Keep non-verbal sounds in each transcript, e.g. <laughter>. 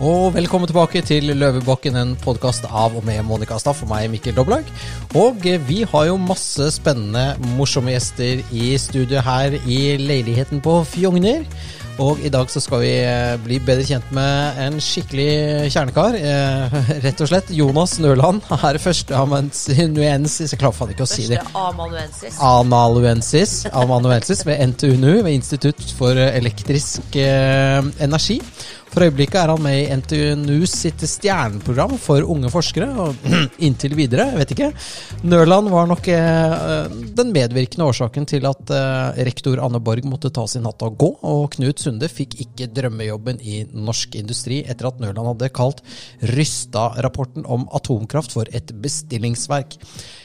Og velkommen tilbake til Løvebakken, en podkast av og med Monica Staff og meg, Mikkel Doblag. Og eh, vi har jo masse spennende, morsomme gjester i studio her i leiligheten på Fjogner. Og i dag så skal vi eh, bli bedre kjent med en skikkelig kjernekar. Eh, <laughs> rett og slett Jonas Nøland er førsteamanuensis Jeg klarer faen ikke å si det. Amanuensis. Analuensis, amanuensis ved NTNU, ved Institutt for elektrisk energi. For øyeblikket er han med i NTNU sitt stjerneprogram for unge forskere, og <clears throat> inntil videre, jeg vet ikke. Nørland var nok eh, den medvirkende årsaken til at eh, rektor Anne Borg måtte ta sin hatt og gå, og Knut Sunde fikk ikke drømmejobben i norsk industri etter at Nørland hadde kalt Rysta-rapporten om atomkraft for et bestillingsverk.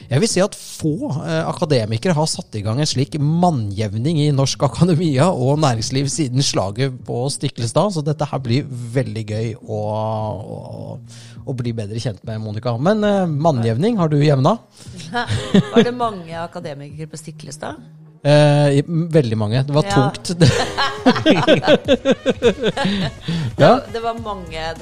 Jeg vil si at få eh, akademikere har satt i gang en slik mannjevning i norsk akademia og næringsliv siden slaget på Stiklestad, så dette her blir veldig gøy å, å, å bli bedre kjent med Monica. Men eh, mannjevning, har du jevna? <laughs> Var det mange akademikere på Stiklestad? Eh, veldig mange. Det var Ja. tungt. <laughs> <laughs> Ja, det var mange Ja,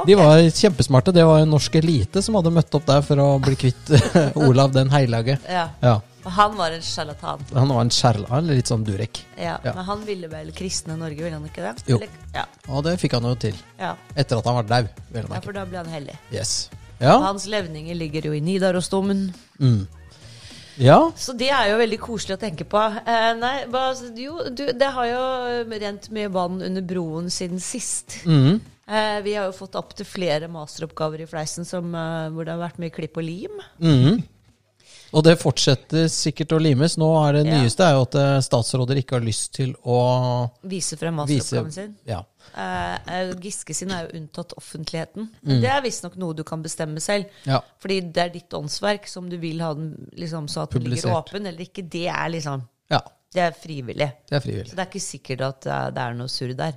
okay. de var kjempesmarte. Det var en norsk elite som hadde møtt opp der for å bli kvitt <laughs> Olav den hellige. Ja. Ja, Og han var en sjarlatan. Han var en sjarlatan, litt sånn Durek. Ja. Ja. Men han ville vel kristne Norge, ville han ikke det? Jo. Eller- Ja. Og det fikk han jo til. ja. Etter at han var dau. ja, for da ble han hellig. Yes. Ja. Hans levninger ligger jo i Nidarosdomen. Mm. Ja. Så det er jo veldig koselig å tenke på. Eh, nei, jo, du, det har jo rent mye vann under broen siden sist. Mm. Eh, vi har jo fått opptil flere masteroppgaver i Fleisen som, eh, hvor det har vært mye klipp og lim. Mhm. Og det fortsetter sikkert å limes. Nå er det nyeste er jo at eh, statsråder ikke har lyst til å Vise frem masteroppgaven sin. ja. Eh, Giske sin er jo unntatt offentligheten. Mm. det er visstnok noe du kan bestemme selv. Ja. Fordi det er ditt åndsverk som du vil ha den liksom, så at den ligger åpen eller ikke. Det er liksom ja. Det er frivillig. Det er frivillig. Så det er ikke sikkert at det er noe surr der.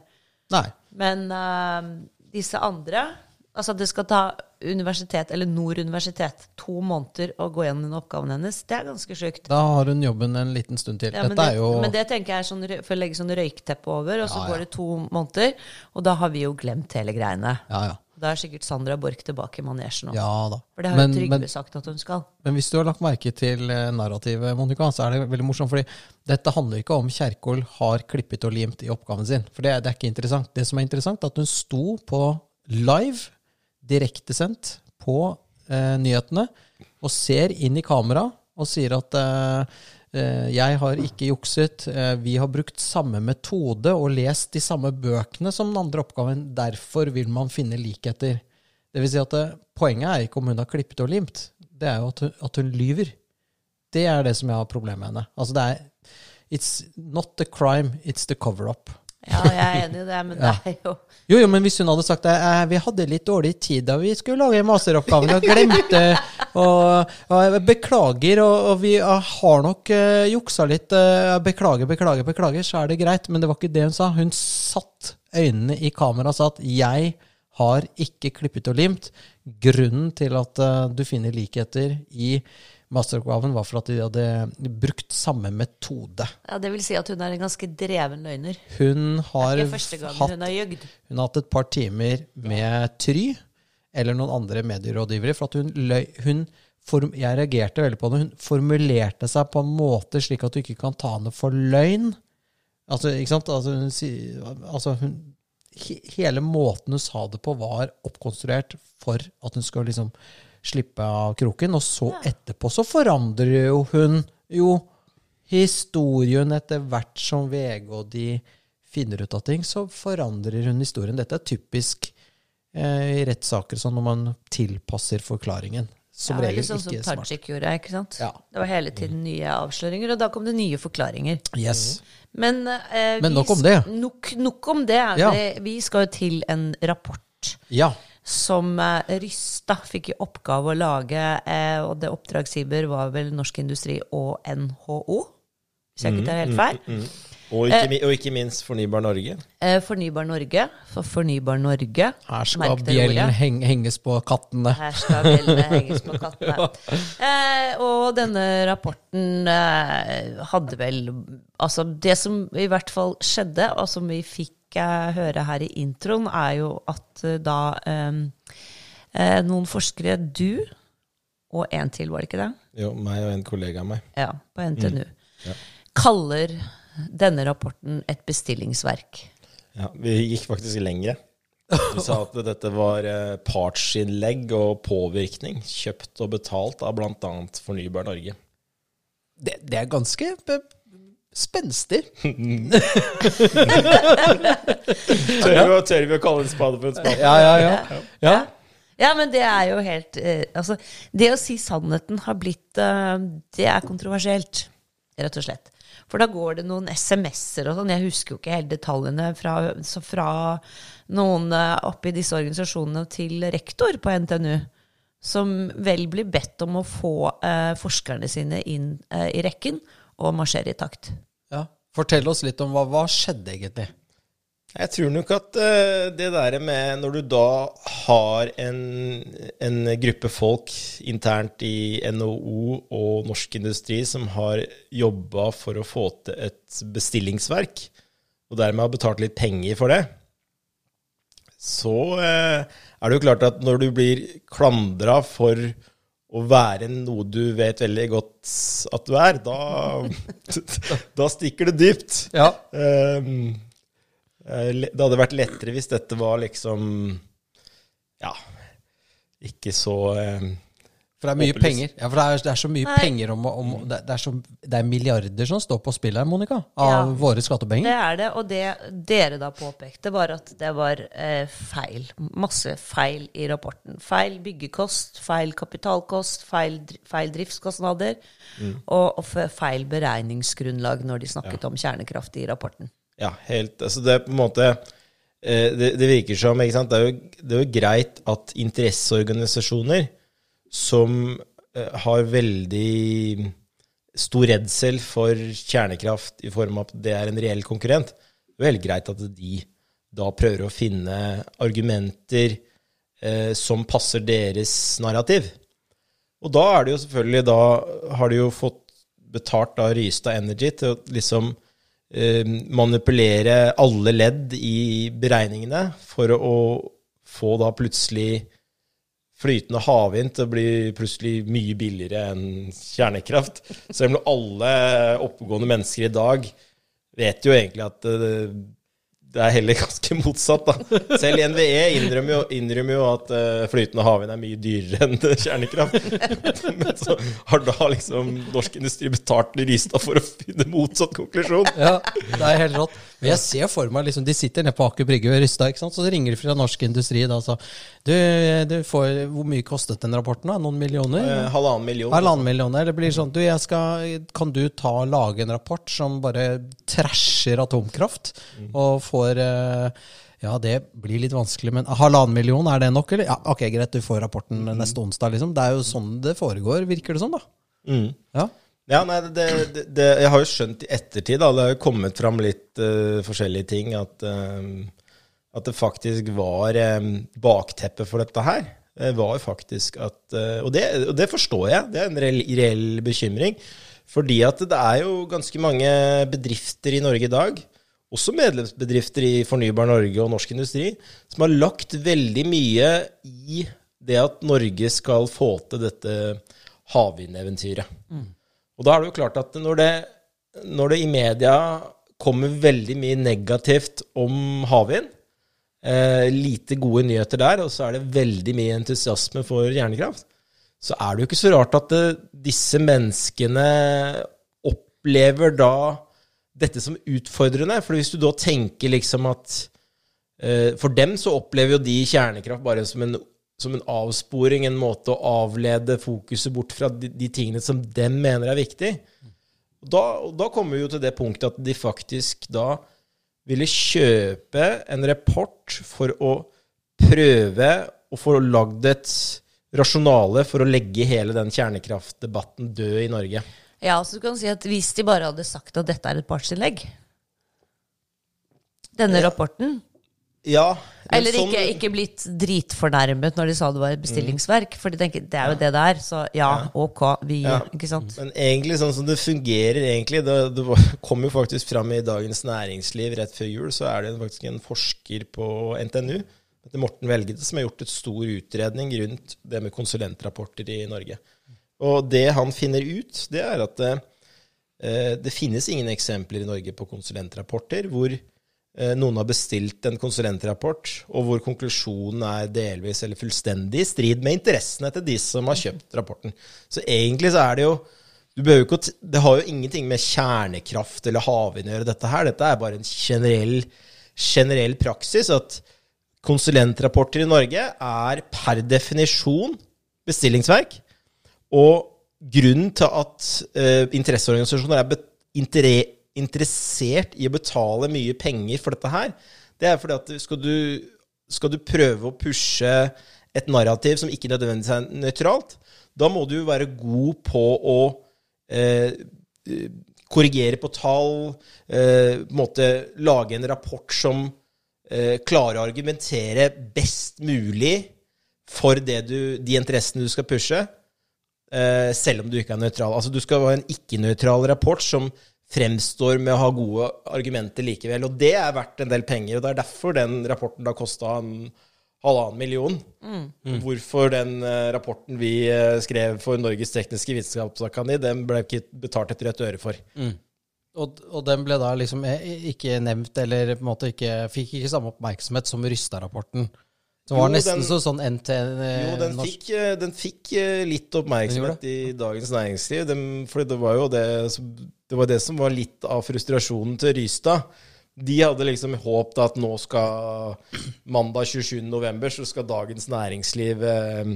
Nei. Men uh, disse andre Altså at det skal ta universitet, eller Nord universitet, to måneder å gå gjennom den oppgaven hennes, det er ganske sjukt. Da har hun jobben en liten stund til. Ja, Dette det, er jo men det tenker jeg er sånn, for å legge sånn røykteppe over, og så Ja, ja. går det to måneder, og da har vi jo glemt hele greiene. Ja, ja. Da er sikkert Sandra Borch tilbake i manesjen nå. Ja da. For det har Men, jo Trygve men, sagt at hun skal. men hvis du har lagt merke til eh, narrativet, Monica, så er det veldig morsomt. fordi dette handler ikke om Kjerkol har klippet og limt i oppgaven sin. For det, det er ikke interessant. Det som er interessant, er at hun sto på live, direktesendt på eh, nyhetene, og ser inn i kamera og sier at eh, eh, jeg har ikke jukset, eh, vi har brukt samme metode og lest de samme bøkene som den andre oppgaven, derfor vil man finne likheter. Det vil si at eh, poenget er ikke om hun har klippet og limt, det er jo at hun, at hun lyver. Det er det som jeg har problemer med henne. Altså det er It's not the crime, it's the cover-up. Ja, jeg er enig i det, men <laughs> det er jo Jo, jo, men hvis hun hadde sagt det, eh, vi hadde litt dårlig tid da vi skulle lage masteroppgaven og glemte og, og Beklager, og, og vi eh, har nok uh, juksa litt. Uh, beklager, beklager, beklager, så er det greit. Men det var ikke det hun sa. Hun satt øynene i kamera og sa at jeg har ikke klippet og limt. Grunnen til at uh, du finner likheter i masteroppgaven, var for at de hadde brukt samme metode. ja, Det vil si at hun er en ganske dreven løgner. Hun har hatt hun har hun har hatt et par timer med Try, eller noen andre medierådgivere, for at hun løy hun form, Jeg reagerte veldig på det. Hun formulerte seg på en måte slik at du ikke kan ta henne for løgn. Altså, ikke sant? Altså, hun, altså, hun, he, hele måten hun sa det på, var oppkonstruert for at hun skal liksom slippe av kroken. Og så etterpå så forandrer jo hun jo historien etter hvert som VG og de finner ut av ting, så forandrer hun historien. Dette er typisk eh, i rettssaker sånn når man tilpasser forklaringen. Som ja, regel sånn som Tajik smart. Gjorde, ikke sant? Ja. Det var hele tiden nye avsløringer, og da kom det nye forklaringer. Yes. Men, eh, Men vi nok om det. Nok, nok om det. Ja. Det- Vi skal jo til en rapport Ja. Som eh, Rysta fikk i oppgave å lage, eh, og det oppdragsgiver var vel Norsk Industri og NHO, hvis jeg ikke tar helt feil. Og ikke, mi- og ikke minst Fornybar Norge. Eh, Fornybar Norge. For Fornybar Norge Her skal bjellen heng, henges på kattene. Her skal bjellene henges på kattene. <laughs> Eh, og denne rapporten eh, hadde vel Altså, det som i hvert fall skjedde, og som vi fikk eh, høre her i introen, er jo at eh, da um, eh, noen forskere, du og en til, var det ikke det? Jo, meg og en kollega av meg. Ja, på NTNU. Ja. Kaller denne rapporten et bestillingsverk. Ja, vi gikk faktisk lenger. Vi sa at dette var eh, partsinnlegg og påvirkning, kjøpt og betalt av bl.a. Fornybar Norge. Det, det er ganske spenstig. <laughs> Tør vi, å- tør vi å kalle en spade for en spade? Ja, ja, ja. ja. Ja, men det er jo helt eh, Altså, det å si sannheten har blitt eh, Det er kontroversielt, rett og slett. For da går det noen SMS-er og sånn. Jeg husker jo ikke helt detaljene fra, så fra noen eh, oppi disse organisasjonene til rektor på NTNU. Som vel blir bedt om å få eh, forskerne sine inn eh, i rekken og marsjere i takt. Fortell oss litt om hva, hva skjedde egentlig. Jeg tror nok at eh, det der med når du da har en, en gruppe folk internt i NHO og Norsk Industri som har jobba for å få til et bestillingsverk, og dermed har betalt litt penger for det, så eh, er det jo klart at når du blir klandra for å være noe du vet veldig godt at du er, da, <laughs> da stikker det dypt. Ja. Eh, det hadde vært lettere hvis dette var liksom Ja, ikke så ehm, For det er mye Opplyst. penger. Ja, for det er, det er så mye Nei. penger om, om det, det, er så, det er milliarder som står på spill her, Monica. Av Ja. våre Det er det, og det dere da påpekte, var at det var eh, feil. Masse feil i rapporten. Feil byggekost, feil kapitalkost, feil, feil driftskostnader og, og feil beregningsgrunnlag når de snakket om kjernekraft i rapporten. Ja, helt Altså, det er på en måte eh, det, det virker som ikke sant? Det, er jo, det er jo greit at interesseorganisasjoner som eh, har veldig stor redsel for kjernekraft i form av at det er en reell konkurrent, det er helt greit at de da prøver å finne argumenter eh, som passer deres narrativ. Og da er det jo selvfølgelig Da har de jo fått betalt av Rystad Energy til å liksom eh, manipulere alle ledd i beregningene for å få da plutselig flytende havvind til å bli plutselig mye billigere enn kjernekraft. Selv om alle oppegående mennesker i dag vet jo egentlig at eh, det er heller ganske motsatt, da. Selv NVE innrømmer jo, innrømmer jo at eh, flytende havvind er mye dyrere enn kjernekraft. <laughs> Men så har da liksom norsk industri betalt Rystad for å finne motsatt konklusjon. Ja, det er helt rått. Men jeg ser for meg liksom, De sitter nede på Aker Brygge ved Rysstad, ikke sant? så ringer de fra Norsk Industri da, så du, du får, Hvor mye kostet den rapporten? da? Noen millioner? Eh, halvannen million. Halvannen million. Det blir sånn du, skal, Kan du ta lage en rapport som bare trasher atomkraft, og får eh, Ja, det blir litt vanskelig, men halvannen million, er det nok, eller? Ja, ok, greit, du får rapporten neste onsdag, liksom. Det er jo sånn det foregår, virker det som, da. Mm. Ja. Ja, nei, det, det, det, jeg har jo skjønt i ettertid, da, det har jo kommet fram litt uh, forskjellige ting, at, uh, at det faktisk var uh, bakteppet for dette her. Var faktisk at uh, og, og det forstår jeg, det er en reell, reell bekymring. Fordi at det er jo ganske mange bedrifter i Norge i dag, også medlemsbedrifter i Fornybar Norge og Norsk Industri, som har lagt veldig mye i det at Norge skal få til dette havvindeventyret. Og da er det jo klart at når det, når det i media kommer veldig mye negativt om havvind, eh, lite gode nyheter der, og så er det veldig mye entusiasme for hjernekraft, så er det jo ikke så rart at det, disse menneskene opplever da dette som utfordrende. For hvis du da tenker liksom at eh, For dem så opplever jo de kjernekraft bare som en, som en avsporing, en måte å avlede fokuset bort fra de, de tingene som dem mener er viktig. Da, da kommer vi jo til det punktet at de faktisk da ville kjøpe en rapport for å prøve å få lagd et rasjonale for å legge hele den kjernekraftdebatten død i Norge. Ja, så du kan si at Hvis de bare hadde sagt at dette er et partsinnlegg, Denne rapporten. Ja. Eller sånn- ikke, ikke blitt dritfornærmet når de sa det var et bestillingsverk. For de tenker det er jo det det er, så ja, ok, vi Ja. Ikke sant? Men egentlig sånn som det fungerer egentlig, det, det <laughs> kom jo faktisk fram i Dagens Næringsliv rett før jul, så er det faktisk en forsker på NTNU, heter Morten Velgete, som har gjort et stor utredning rundt det med konsulentrapporter i Norge. Og det han finner ut, det er at det, det finnes ingen eksempler i Norge på konsulentrapporter hvor eh, noen har bestilt en konsulentrapport, og hvor konklusjonen er delvis eller fullstendig i strid med interessene til de som har kjøpt rapporten. Så egentlig så er det jo ikke, Det har jo ingenting med kjernekraft eller havvind å gjøre, dette her. Dette er bare en generell, generell praksis at konsulentrapporter i Norge er per definisjon bestillingsverk. Og grunnen til at uh, interesseorganisasjoner er be interessert i å betale mye penger for dette her, det er fordi at skal du, skal du prøve å pushe et narrativ som ikke nødvendigvis er nøytralt, da må du være god på å eh, korrigere på tall, eh, måte lage en rapport som eh, klarer å argumentere best mulig for du, de interessene du skal pushe, eh, selv om du ikke er nøytral. Altså Du skal ha en ikke-nøytral rapport som fremstår med å ha gode argumenter likevel. Og det er verdt en del penger, og det er derfor den rapporten da kosta en halvannen million. Hvorfor den eh, rapporten vi eh, skrev for Norges tekniske vitenskapsakademi, den ble ikke betalt et rødt øre for. Og, og den ble da liksom eh, ikke nevnt, eller på en måte ikke, fikk ikke samme oppmerksomhet som Rysta-rapporten. Som var Jo, nesten den- så sånn NTN Jo, den norsk- fikk, den fikk litt oppmerksomhet i Dagens Næringsliv. Den, for det var jo det, som- det var det som var litt av frustrasjonen til Rystad. De hadde liksom håpet at nå skal mandag 27.11. så skal Dagens Næringsliv eh,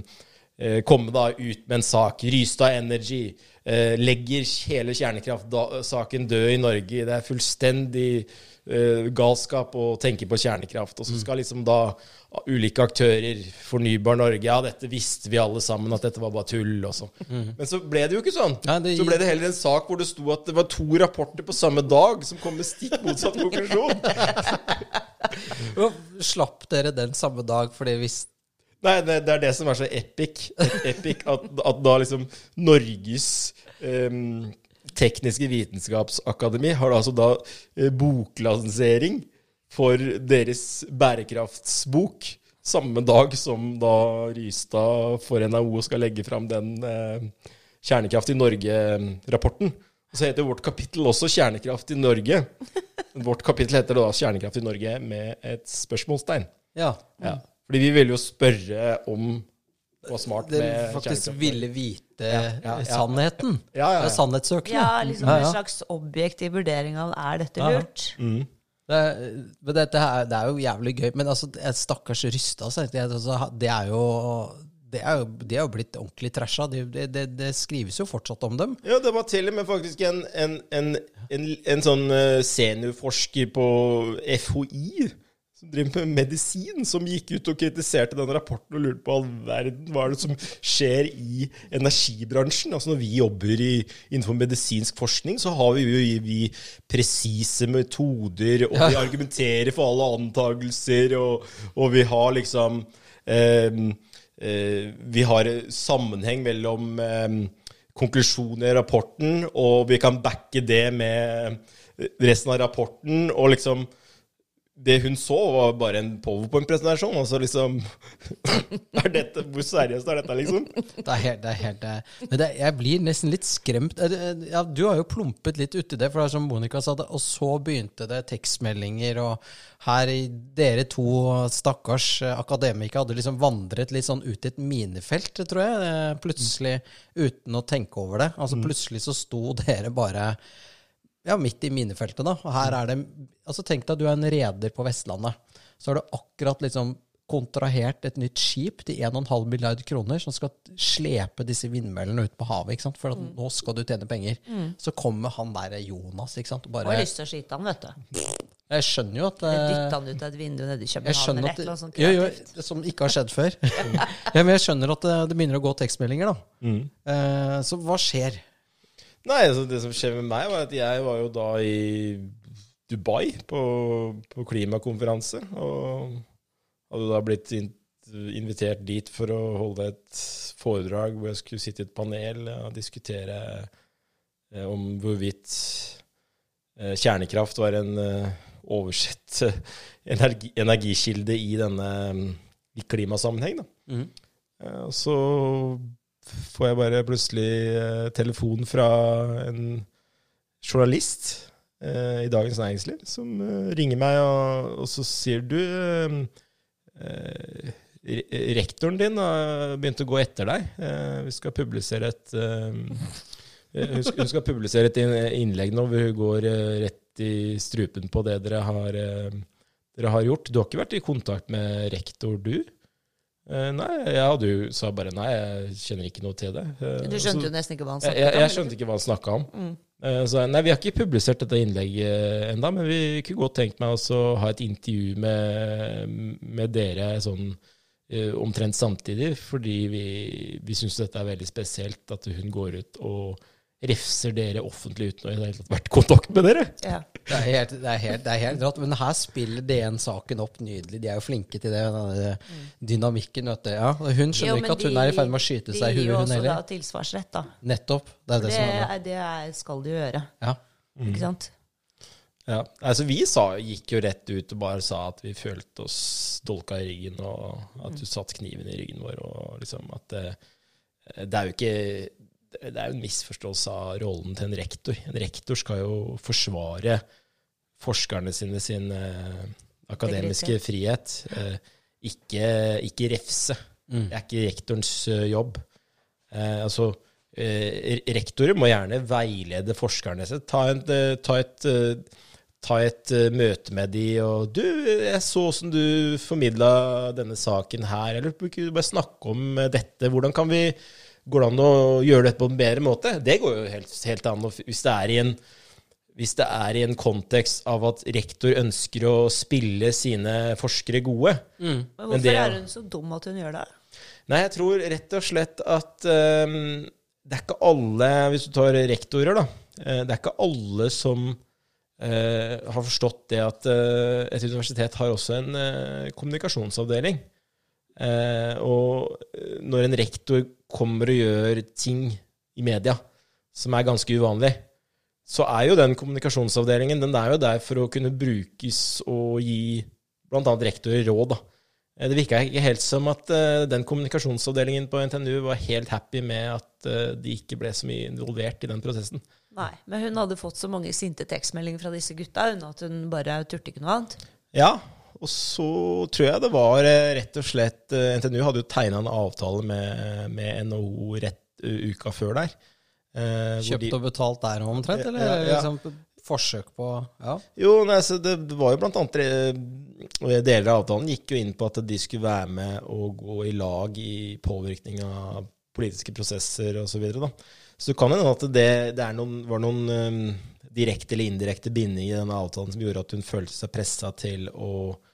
eh, komme da ut med en sak. Rystad Energy eh, legger hele kjernekraftsaken død i Norge. Det er fullstendig galskap å tenke på kjernekraft. Og så skal liksom da ulike aktører, Fornybar Norge Ja, dette visste vi alle sammen, at dette var bare tull. Og så. Men så ble det jo ikke sånn. Nei, det- Så ble det heller en sak hvor det sto at det var to rapporter på samme dag som kom med stikk motsatt konklusjon. <laughs> Og Slapp dere den samme dag fordi hvis Nei, det, det er det som er så epic. epic at, at da liksom Norges em, tekniske vitenskapsakademi har da altså da eh, boklansering for deres bærekraftsbok samme dag som da Rystad for NHO skal legge fram den eh, Kjernekraft i Norge-rapporten. Så heter vårt kapittel også Kjernekraft i Norge. <laughs> Vårt kapittel heter da Kjernekraft i Norge med et spørsmålstegn. Ja, Ja. Fordi vi ville jo spørre om var smart det med faktisk ville vite ja, ja. sannheten. Ja, ja, ja. Det er sannhetssøkende. Ja, liksom Ja, en slags objektiv vurdering av er dette Ja, ja. lurt. Mm. Det, men dette her, det er jo jævlig gøy. Men altså, stakkars Rysta, altså, det, er- altså, det er jo det er jo, De er jo blitt ordentlig trasha. Det, det, det, skrives jo fortsatt om dem. Ja, det var til og med faktisk en, en, en, en, en sånn eh, seniorforsker på FHI som driver med medisin, som gikk ut og kritiserte den rapporten og lurte på all verden hva er det som skjer i energibransjen. Altså Når vi jobber i, innenfor medisinsk forskning, så har vi jo vi presise metoder, og vi argumenterer for alle antagelser, og, og vi har liksom eh, eh, Vi har sammenheng mellom eh, konklusjoner i rapporten, og vi kan backe det med resten av rapporten, og liksom det hun så, var bare en powerpoint-presentasjon. Altså liksom <laughs> er dette, Hvor seriøst er dette, liksom? Det er helt, det er helt det. Men det, jeg blir nesten litt skremt. Ja, du har jo plumpet litt uti det, for det er som Monica sa, det, og så begynte det tekstmeldinger, og her dere to stakkars eh, akademikere hadde liksom vandret litt sånn ut i et minefelt, tror jeg, eh, plutselig, uten å tenke over det. Altså plutselig så sto dere bare ja, midt i minefeltet, da. Og her er det Altså, tenk deg at du er en reder på Vestlandet. Så har du akkurat liksom kontrahert et nytt skip til 1,5 milliard kroner som skal slepe disse vindmøllene ut på havet, ikke sant? for at nå skal du tjene penger. Så kommer han der Jonas, ikke sant, og Og bare har lyst til å skyte han, vet du. Jeg skjønner jo at eh, Dytte han ut av et vindu nede i jeg København eller at et eller annet sånt jo, jo. Som ikke har skjedd <laughs> før. ja, men jeg skjønner at det, det begynner å gå tekstmeldinger, da. Eh, så hva skjer? Nei, altså det som skjer med meg, var at jeg var jo da i Dubai på, på klimakonferanse. Og hadde da blitt in invitert dit for å holde et foredrag hvor jeg skulle sitte i et panel og diskutere eh, om hvorvidt eh, kjernekraft var en eh, oversett <laughs> energi, energikilde i denne i klimasammenheng. Da. Mm. Eh, så får jeg bare plutselig eh, telefon fra en journalist eh, i Dagens Næringsliv som eh, ringer meg, og, og så sier du Rektoren din har begynt å gå etter deg. Vi skal publisere et hun skal, publisere et innlegg nå hvor hun går rett i strupen på det dere har, dere har gjort. Du har ikke vært i kontakt med rektor, du? Eh, nei, jeg hadde jo sa bare nei, jeg kjenner ikke noe til det. Eh, Du skjønte så- jo nesten ikke hva han snakka snakket jeg, om. jeg skjønte ikke hva han snakka om. Mm. Eh, Så nei, vi har ikke publisert dette innlegget enda, men vi kunne godt tenkt meg å ha et intervju med, med dere sånn omtrent samtidig, fordi vi, vi syns dette er veldig spesielt at hun går ut og refser dere offentlig uten å i det hele tatt vært i kontakt med dere. Ja. Det er helt, det er helt, det er helt rått. Men her spiller DN saken opp nydelig. De er jo flinke til det. denne Dynamikken, vet du. Ja, hun skjønner Jo, ikke at hun er i ferd med å skyte seg i De gir jo også da tilsvarsrett, da. Nettopp. Det er det, Det, som er det. det skal de jo gjøre. Ja. Ikke sant? Ja, altså Vi sa, gikk jo rett ut og bare sa at vi følte oss dolka i ryggen, og at du satt kniven i ryggen vår, og liksom at det, det er jo ikke Det er jo en misforståelse av rollen til en rektor. En rektor skal jo forsvare forskerne sine sin eh, akademiske frihet, eh, ikke, ikke refse. Mm. Det er ikke rektorens uh, jobb. Eh, altså, eh, rektorer må gjerne veilede forskerne sine. Ta, en, eh, ta et, ta et uh, møte med de, og du, jeg så åssen du formidla denne saken her, eller kunne du bare snakke om dette? Hvordan kan vi Går det an å gjøre dette på en bedre måte? Det går jo helt, helt an. Hvis det er i en hvis det er i en kontekst av at rektor ønsker å spille sine forskere gode. Men hvorfor det- er hun så dum at hun gjør det? Nei, jeg tror rett og slett at um, det er ikke alle, hvis du tar rektorer, da, eh, det er ikke alle som uh, har forstått det at uh, et universitet har også en uh, kommunikasjonsavdeling. Eh, og når en rektor kommer og gjør ting i media som er ganske uvanlig, så er jo den kommunikasjonsavdelingen den er jo der for å kunne brukes og gi bl.a. rektorer råd. da. Eh, Det virka ikke helt som at uh, den kommunikasjonsavdelingen på NTNU var helt happy med at uh, de ikke ble så mye involvert i den prosessen. Nei, men hun hadde fått så mange sinte tekstmeldinger fra disse gutta hun, at hun bare turte ikke noe annet. Ja, og så tror jeg det var eh, rett og slett eh, NTNU hadde jo tegna en avtale med, med NHO rett uh, uka før der. eh, Kjøpt de- og betalt der omtrent, eller Ja, ja. liksom forsøk på Ja. Jo, nei, så det det var jo blant annet eh, Deler av avtalen gikk jo inn på at de skulle være med og gå i lag i påvirkning av politiske prosesser osv. Så, så det kan hende at det, det noen, var noen um, direkte eller indirekte bindinger i denne avtalen som gjorde at hun følte seg pressa til å eh,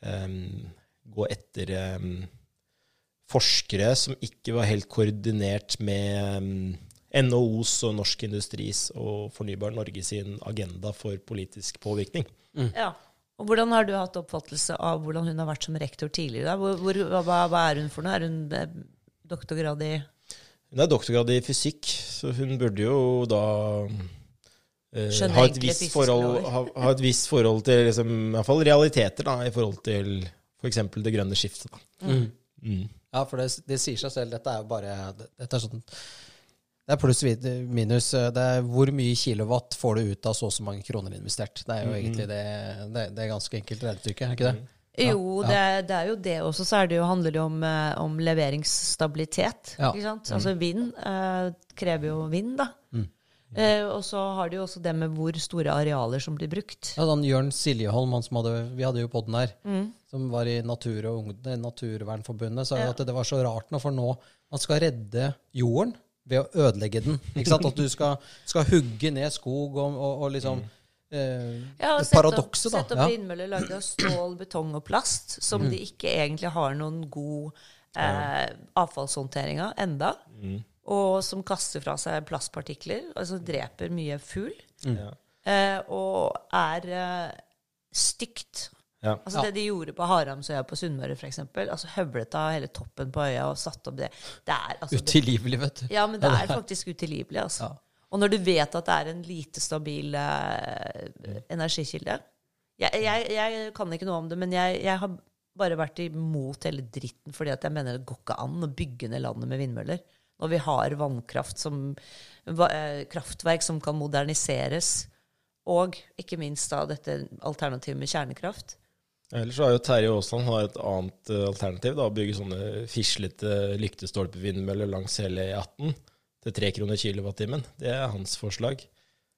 gå etter eh, forskere som ikke var helt koordinert med mm, NHOs og Norsk Industris og Fornybar Norge sin agenda for politisk påvirkning. Ja. Og hvordan har du hatt oppfattelse av hvordan hun har vært som rektor tidligere? da? Hvor, hvor, hva, hva er hun for noe? Er hun eh, doktorgrad i Hun er doktorgrad i fysikk, så hun burde jo da eh, Skjønne ha, et visst forhold, ha, ha vis forhold til liksom, i hvert fall realiteter da, i forhold til f.eks. det grønne skiftet. Da. Mm. Mm. Ja, for det, det sier seg selv. Dette er jo bare det- Dette er sånn Det er pluss minus. Det er hvor mye kilowatt får du ut av så og så mange kroner investert. Det er jo egentlig det Det, det er ganske enkelt regnestykke, er det ikke det? Ja, Jo, ja. Det, det er jo det også. Så er det jo, handler det om, eh, om leveringsstabilitet. Ja. Ikke sant? Altså vind eh, krever jo vind, da. Eh, og så har de jo også det med hvor store arealer som blir brukt. Ja, den Jørn Siljeholm, han som hadde, vi hadde jo podden her, som var i Natur- eh, Naturvernforbundet, sa jo Ja. at det var så rart nå, for nå man skal redde jorden ved å ødelegge den. Ikke sant? At du skal, skal hugge ned skog og, og, og liksom eh, Ja, og Paradokset, opp, da. Sette opp Ja. vindmøller lagd av stål, betong og plast, som de ikke egentlig har noen god eh, avfallshåndtering av enda. Og som kaster fra seg plastpartikler, altså dreper mye fugl. Ja. eh, og er eh, stygt. Ja. Altså Ja. Det de gjorde på Haramsøya på Sunnmøre, f.eks. Altså høvlet av hele toppen på øya og satt opp det. Det er altså Utilgivelig, vet du. Ja, men det er faktisk utilgivelig, altså. Ja. Og når du vet at det er en lite stabil eh, energikilde jeg, jeg, jeg kan ikke noe om det, men jeg, jeg har bare vært imot hele dritten fordi at jeg mener det går ikke an å bygge ned landet med vindmøller. Når vi har vannkraft som eh, kraftverk som kan moderniseres, og ikke minst da dette alternativet med kjernekraft. Ellers har jo Terje Aasland har et annet eh, alternativ. da, Å bygge sånne fislete lyktestolpevindmøller langs hele E18 til tre kroner kilowattimen. Det er hans forslag.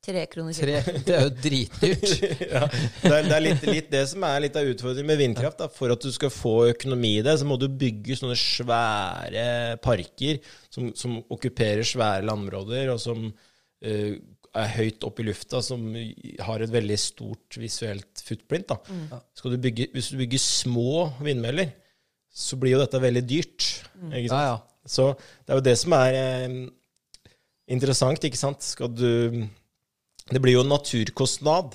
Tre kroner Tre, det er jo dritdyrt. <laughs> ja, det er, det er litt, litt det som er litt av utfordringen med vindkraft. Da. For at du skal få økonomi i det, så må du bygge sånne svære parker som, som okkuperer svære landområder, og som uh, er høyt opp i lufta, som har et veldig stort visuelt footprint. Da. Skal du bygge, hvis du bygger små vindmøller, så blir jo dette veldig dyrt. Ikke sant? Ja, ja. Så det er jo det som er eh, interessant, ikke sant? Skal du Det blir jo en naturkostnad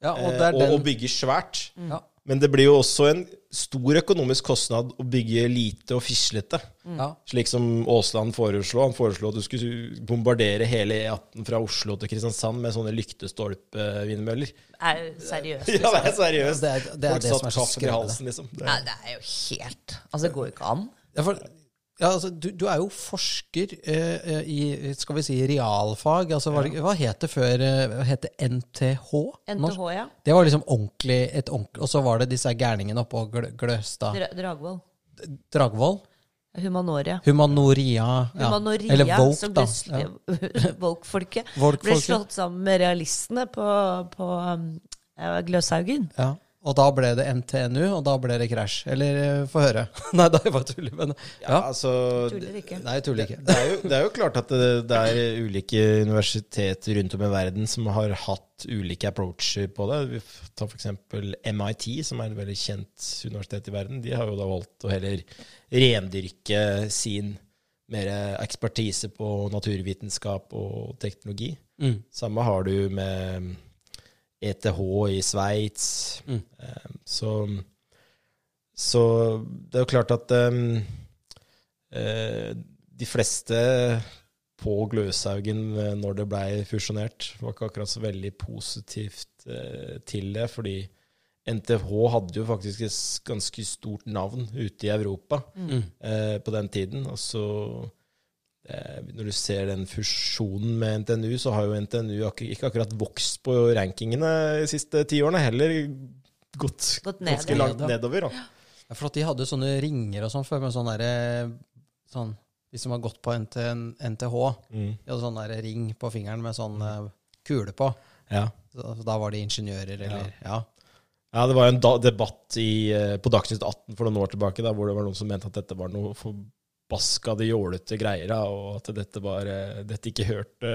ja og eh, det er å, å bygge svært. ja. Men det blir jo også en stor økonomisk kostnad å bygge lite og fislete. Ja. Slik som Aasland foreslo. Han foreslo at du skulle bombardere hele E18 fra Oslo til Kristiansand med sånne lyktestolpevindmøller. Er seriøst. <laughs> Ja, det er seriøst. Det er- det er Folk det satt som er så kaffen i skremmende. halsen, liksom. Det, Nei, det er jo helt Altså, det går jo ikke an. Ja, for, ja, altså, du, du er jo forsker eh, eh, i skal vi si, realfag. Altså, hva, hva het det før? eh, Hva het det NTH? Norsk? NTH, ja. Det var liksom ordentlig, et ordentlig Og så var det disse gærningene oppå gl Gløstad. Dra- Dragvoll. Dragvoll? Humanoria. Humanoria. Ja. Humanoria, Eller Volk, da. Ja. <laughs> Volk-folket. ble slått sammen med realistene på, på um, Gløshaugen. Ja. Og da ble det NTNU, og da ble det krasj. Eller eh, få høre. <laughs> Nei, da er jeg bare tuller, men ja, ja. altså Tuller ikke. Nei, tuller ikke. det, er jo, det er jo klart at det, det er ulike universiteter rundt om i verden som har hatt ulike approacher på det. Vi tar f.eks. MIT, som er et veldig kjent universitet i verden. De har jo da valgt å heller rendyrke sin mer ekspertise på naturvitenskap og teknologi. Mm. Samme har du med ETH i Sveits. Mm. Eh, Så, så det er jo klart at um, de fleste på Gløshaugen eh, når det blei fusjonert, var ikke akkurat så veldig positivt eh, til det, fordi NTH hadde jo faktisk et ganske stort navn ute i Europa Mm. eh, på den tiden. Og så Når du ser den fusjonen med NTNU, så har jo NTNU ikke akkurat vokst på rankingene de siste ti årene, heller gått, Gått ned, ganske ja. langt nedover. Da. Ja, for at de hadde sånne ringer og sånn før, med sånn derre sånn, De som har gått på NTN, NTH, Mm. de hadde sånn der ring på fingeren med sånn eh, kule på. Ja. Så, da var de ingeniører, eller Ja. Ja, det var jo en da debatt i, eh, på Dagsnytt 18 for noen år tilbake, da, hvor det var noen som mente at dette var noe forbaskede, jålete greier, og at dette, var, eh, dette ikke hørte,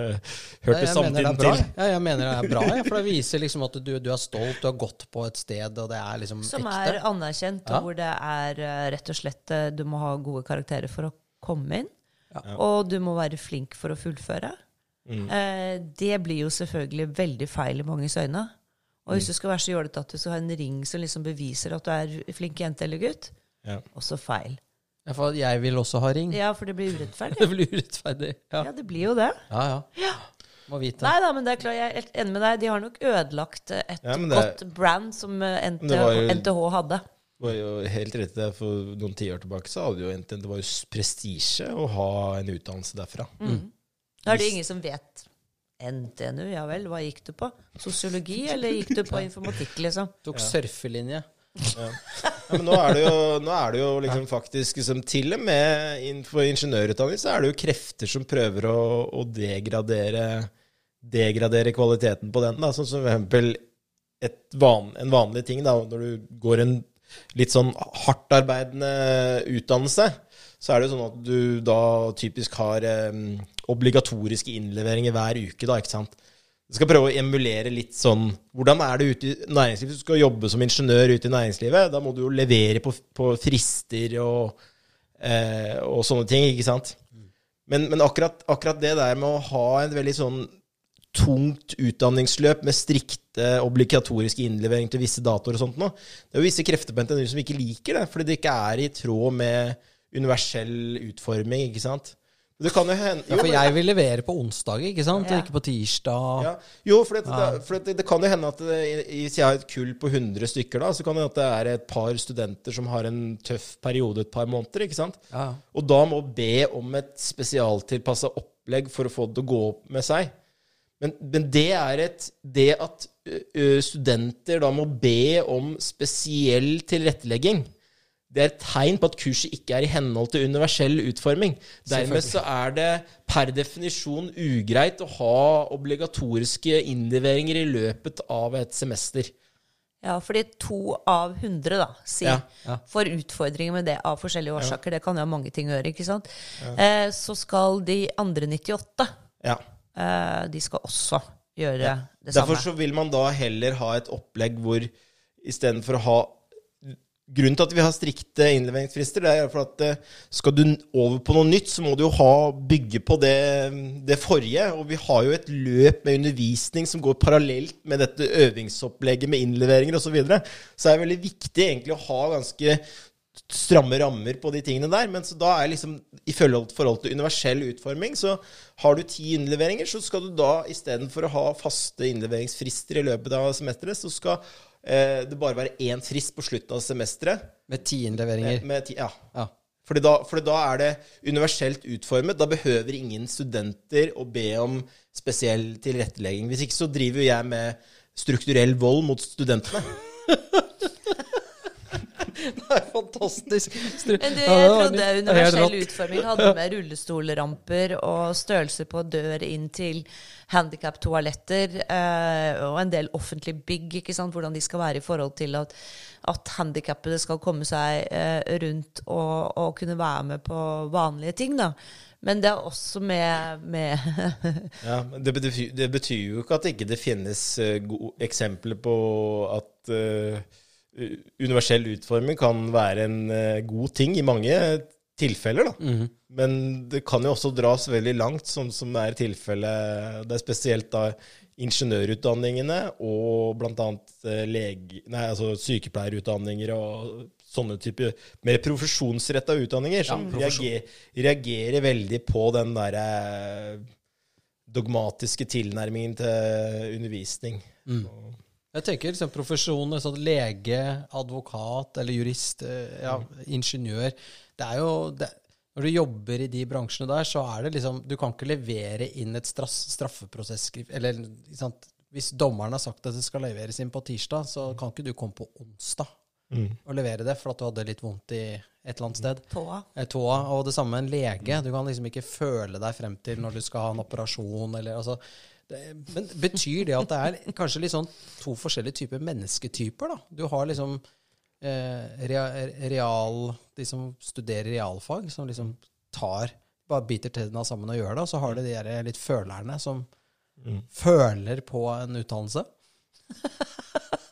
hørte Ja, samtiden til. Ja, jeg mener det er bra, ja, for det viser liksom at du, du er stolt, du har gått på et sted, og det er liksom Som ekte. er anerkjent, Ja. og hvor det er eh, rett og slett eh, Du må ha gode karakterer for å komme inn. Ja. Og du må være flink for å fullføre. Mm. Eh, det blir jo selvfølgelig veldig feil i manges øyne. Og hvis du skal være så jålete at du skal ha en ring som liksom beviser at du er flink jente eller gutt, Ja. også feil. Ja, for jeg vil også ha ring. Ja, for det blir urettferdig. <laughs> Det blir urettferdig. Ja, Ja, det blir jo det. ja. ja. Må vite. Nei da, men det er klart, jeg er helt enig med deg. De har nok ødelagt eh, et Ja, det godt brand som eh, NT, Det var jo- NTH hadde. Det var jo helt rett det, for noen tiår tilbake så hadde jo NTH, det var jo prestisje å ha en utdannelse derfra. Da er det ingen som vet NTNU, ja vel. Hva gikk du på? Sosiologi, eller gikk du på informatikk, liksom? Tok surfelinje. Ja, men nå er jo, nå er det jo liksom faktisk liksom, Til og med innenfor ingeniørutdanning så er det jo krefter som prøver å, å degradere, degradere kvaliteten på den. Da. Sånn som for eksempel van, en vanlig ting da, når du går en litt sånn hardtarbeidende utdannelse, så er det jo sånn at du da typisk har eh, obligatoriske innleveringer hver uke, da, ikke sant. Du skal prøve å emulere litt sånn Hvordan er det ute i næringslivet? Du skal jobbe som ingeniør ute i næringslivet, da må du jo levere på, på frister og, eh, og sånne ting, ikke sant? Men, men akkurat, akkurat det der med å ha en veldig sånn tungt utdanningsløp med strikte obligatoriske innlevering til visse datoer og sånt nå. Det er jo visse krefter på NTNU som ikke liker det, fordi det ikke er i tråd med universell utforming, ikke sant. Det kan jo hende Ja, for jeg vil levere på onsdag, ikke sant? Ja. Ikke på tirsdag. ja. Jo, for, det, det, for det, det kan jo hende at det, hvis jeg har et kull på 100 stykker, da, så kan det hende at det er et par studenter som har en tøff periode et par måneder. ikke sant? Ja. Og da må be om et spesialtilpassa opplegg for å få det til å gå opp med seg. Men, men det er et Det at ø, ø, studenter da må be om spesiell tilrettelegging, det er et tegn på at kurset ikke er i henhold til universell utforming. Dermed så er det per definisjon ugreit å ha obligatoriske innleveringer i løpet av et semester. Ja, fordi to av hundre, da, si, Ja, ja. får utfordringer med det av forskjellige årsaker. Det kan jo ha mange ting å gjøre, ikke sant. Eh, så skal de andre 98, Ja. eh, de skal også gjøre det Derfor samme. så vil man da heller ha et opplegg hvor istedenfor å ha Grunnen til at vi har strikte innleveringsfrister, det er for at eh, skal du over på noe nytt, så må du jo ha, bygge på det, det forrige. Og vi har jo et løp med undervisning som går parallelt med dette øvingsopplegget med innleveringer osv. Så, videre. så det veldig viktig egentlig å ha ganske stramme rammer på de tingene der. Men så da er liksom i forhold, forhold til universell utforming, så har du ti innleveringer, så skal du da istedenfor å ha faste innleveringsfrister i løpet av semesteret, så skal det bare være én frist på slutten av semesteret. Med ti innleveringer. Med, ti, ja. Ja. Fordi da, fordi da er det universelt utformet. Da behøver ingen studenter å be om spesiell tilrettelegging. Hvis ikke så driver jo jeg med strukturell vold mot studentene. <laughs> <laughs> Det er fantastisk. Men du, jeg trodde universell utforming hadde med rullestolramper og størrelse på dør inn til handikaptoaletter eh, og en del offentlige bygg, ikke sant? hvordan de skal være i forhold til at, at handikappede skal komme seg eh, rundt og, og kunne være med på vanlige ting. da. Men det er også med, med <laughs> Ja, men det betyr, det betyr jo ikke at det ikke finnes eh, eksempler på at eh, universell utforming kan være en eh, god ting i mange tilfeller, da. Mhm. Men det kan jo også dras veldig langt, som, som er tilfellet Det er spesielt da ingeniørutdanningene og bl.a. lege... Altså sykepleierutdanninger og sånne typer mer profesjonsretta utdanninger som profesjon. reagerer, reagerer veldig på den derre dogmatiske tilnærmingen til undervisning. Jeg tenker liksom profesjoner, sånn lege, advokat eller jurist, eh, ja, ingeniør. Det er jo det, Når du jobber i de bransjene der, så er det liksom Du kan ikke levere inn et straff, straffeprosesskrift Eller sant? hvis dommeren har sagt at det skal leveres inn på tirsdag, så kan ikke du komme på onsdag og levere det for at du hadde litt vondt i et eller annet sted. tåa. Eh, Tåa, og det samme med en lege. Du kan liksom ikke føle deg frem til når du skal ha en operasjon, eller altså det, Men betyr det at det er kanskje litt sånn to forskjellige typer mennesketyper, da? Du har liksom eh, rea, real De som studerer realfag, som liksom tar Bare biter tennene sammen og gjør det, og så har du de der litt følerne som føler på en utdannelse. <laughs>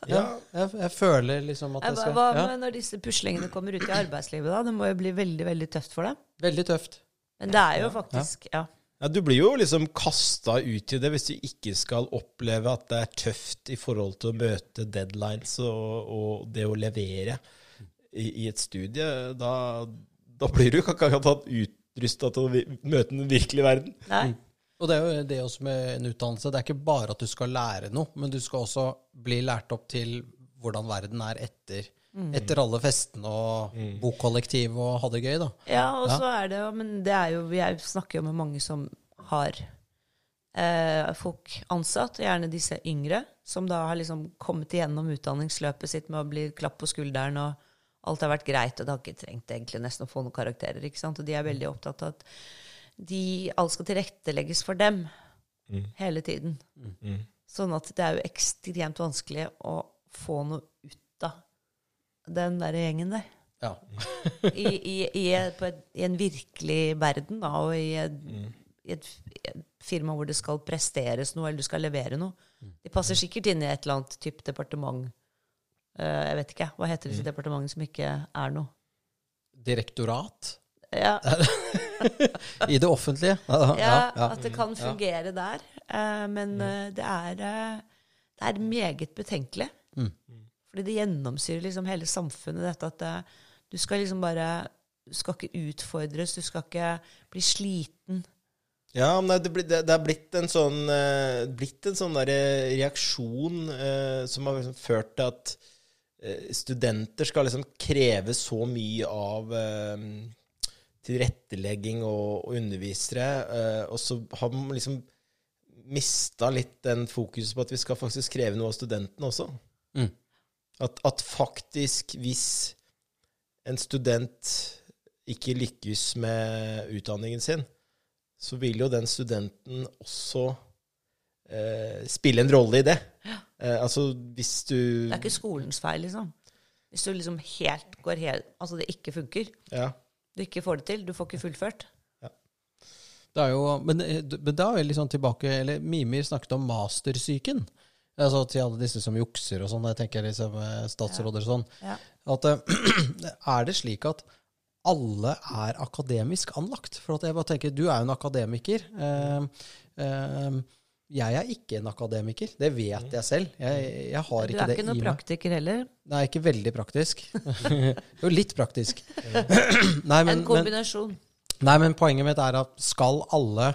Ja, Jeg, jeg føler liksom at jeg skal hva ja, når disse puslingene kommer ut i arbeidslivet, da? Det må jo bli veldig, veldig tøft for dem. Veldig tøft. Men det er jo faktisk Ja. Ja, Du blir jo liksom kasta ut i det hvis du ikke skal oppleve at det er tøft i forhold til å møte deadlines og, og det å levere i, i et studie. Da, da blir du ikke akkurat utrusta til å møte den virkelige verden. Nei. Og det er jo det også med en utdannelse. Det er ikke bare at du skal lære noe, men du skal også bli lært opp til hvordan verden er etter, etter alle festene og bokkollektiv og ha det gøy, da. Ja, og så er det jo Men det er jo Jeg snakker jo med mange som har eh, folk ansatt, gjerne disse yngre, som da har liksom kommet igjennom utdanningsløpet sitt med å bli klapp på skulderen, og alt har vært greit, og det har ikke trengt egentlig nesten å få noen karakterer. ikke sant? Og de er veldig opptatt av at de, alt skal tilrettelegges for dem hele tiden. Sånn at det er jo ekstremt vanskelig å få noe den der gjengen der Ja. <laughs> i, i, i, på et, i en virkelig verden, da, og i et, i, et, et firma hvor det skal presteres noe, eller du skal levere noe. De passer sikkert inn i et eller annet type departement. Uh, jeg vet ikke, hva heter disse departementene som ikke er noe? Direktorat Ja, <laughs> i det offentlige. Ja, ja, ja, at det kan fungere der. Uh, men uh, det, er, det er meget betenkelig. Mm. Fordi det gjennomsyrer liksom hele samfunnet, dette at eh, du skal liksom bare Du skal ikke utfordres, du skal ikke bli sliten. Ja, men det, det, det er blitt en sånn, eh, blitt en sånn der reaksjon eh, som har liksom ført til at eh, studenter skal liksom kreve så mye av eh, tilrettelegging og, og undervisere, eh, og så har man liksom mista litt den fokuset på at vi skal faktisk kreve noe av studentene også. Mm. At, at faktisk, hvis en student ikke lykkes med utdanningen sin, så vil jo den studenten også eh, spille en rolle i det. Eh, altså hvis du Det er ikke skolens feil, liksom. Hvis du liksom helt går helt Altså, det ikke funker. ja, Du ikke får det til. Du får ikke fullført. Det er jo, men, eh, men da er vi litt sånn tilbake eller Mimir snakket om mastersyken. Altså til alle disse som jukser og sånn. Jeg tenker liksom eh, statsråder og sånn. Ja. At, eh, <clears throat> er det slik at alle er akademisk anlagt? For at jeg bare tenker, du er jo en akademiker. Eh, eh, jeg er ikke en akademiker. Det vet jeg selv. Jeg, jeg har Du er ikke noen praktiker heller. Nei, ikke veldig praktisk. <laughs> jo, litt praktisk. <clears throat> Nei, men, En men, kombinasjon. nei, men poenget mitt er at skal alle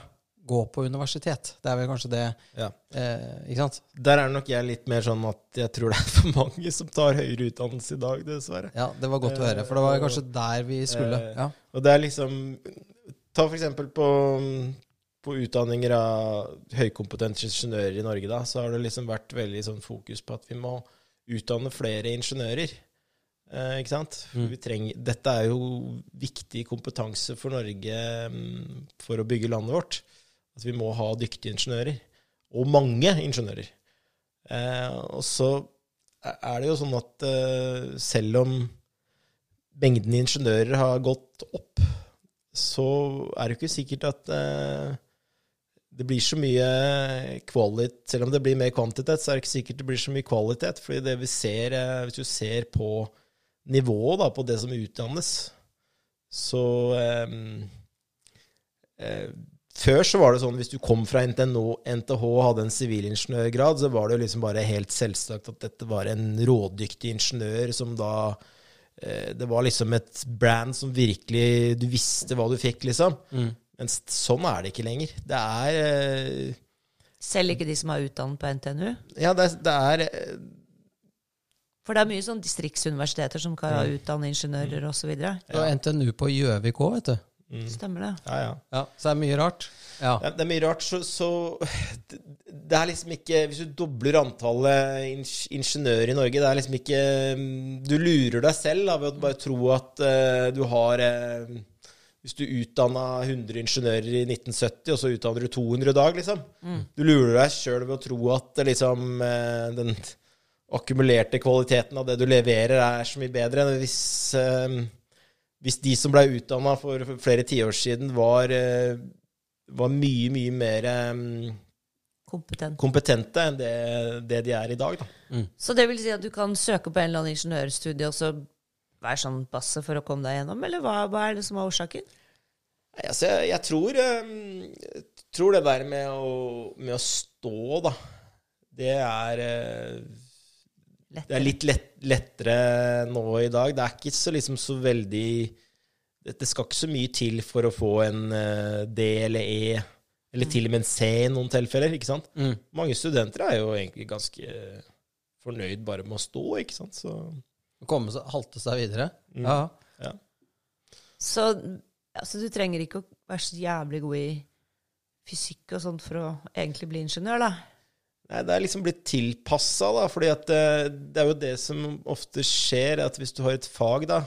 gå på universitet? Det er vel kanskje det ja. eh, Ikke sant? Der er nok jeg litt mer sånn at jeg tror det er for mange som tar høyere utdannelse i dag, dessverre. Ja, det var godt å høre. For det var kanskje der vi skulle. Eh, Ja. Og det er liksom Ta for eksempel på, på utdanninger av høykompetente ingeniører i Norge, da, så har det liksom vært veldig sånn fokus på at vi må utdanne flere ingeniører. Eh, ikke sant? Mm. Vi trenger, dette er jo viktig kompetanse for Norge mm, for å bygge landet vårt. At vi må ha dyktige ingeniører. Og mange ingeniører. Eh, og så er det jo sånn at eh, selv om mengden ingeniører har gått opp, så er det jo ikke sikkert at eh, det blir så mye kvalitet Selv om det blir mer kvantitet, så er det ikke sikkert det blir så mye kvalitet. fordi det vi ser, eh, hvis du ser på nivået da, på det som utdannes, så eh, eh, Før så var det sånn hvis du kom fra NTNO, NTH og hadde en sivilingeniørgrad, så var det jo liksom bare helt selvsagt at dette var en rådyktig ingeniør som da eh, Det var liksom et brand som virkelig Du visste hva du fikk, liksom. Mm. Men sånn er det ikke lenger. Det er eh, Selv ikke de som er utdannet på NTNU. Ja, det er, det er eh, For det er mye sånn distriktsuniversiteter som kan Mm. utdanne ingeniører osv. Og NTNU på Gjøvik òg, vet du. Mm, Stemmer det? Ja, ja. Ja, så det er mye rart. Ja. Ja, det er mye rart, så, så det, det er liksom ikke Hvis du dobler antallet ingeniører i Norge, det er liksom ikke mm, Du lurer deg selv da, ved å bare tro at uh, du har uh, Hvis du utdanna 100 ingeniører i 1970, og så utdanner du 200 i dag, liksom. Du lurer deg sjøl ved å tro at eh, liksom den akkumulerte kvaliteten av det du leverer, er så mye bedre enn hvis hvis de som ble utdanna for flere tiår siden, var, eh, var mye, mye mer eh, Kompetent. kompetente enn det, det de er i dag. Da. Så det vil si at du kan søke på en eller annen ingeniørstudie og så være sånn passe for å komme deg gjennom, eller hva, hva er det som er årsaken? Nei, Altså, jeg, jeg tror, eh, jeg tror det der med å, med å stå, da, det er eh, Det er litt lett, lettere nå i dag. Det er ikke så liksom så veldig Det det skal ikke så mye til for å få en uh, D eller E, eller til og med en C i noen tilfeller. ikke sant? Mm. Mange studenter er jo egentlig ganske fornøyd bare med å stå, ikke sant. Så Komme seg, halte seg videre. Mm. Ja. ja. Så altså, du trenger ikke å være så jævlig god i fysikk og sånt for å egentlig bli ingeniør, da. Nei, det er liksom blitt tilpassa, da. fordi at eh, det er jo det som ofte skjer, at hvis du har et fag, da,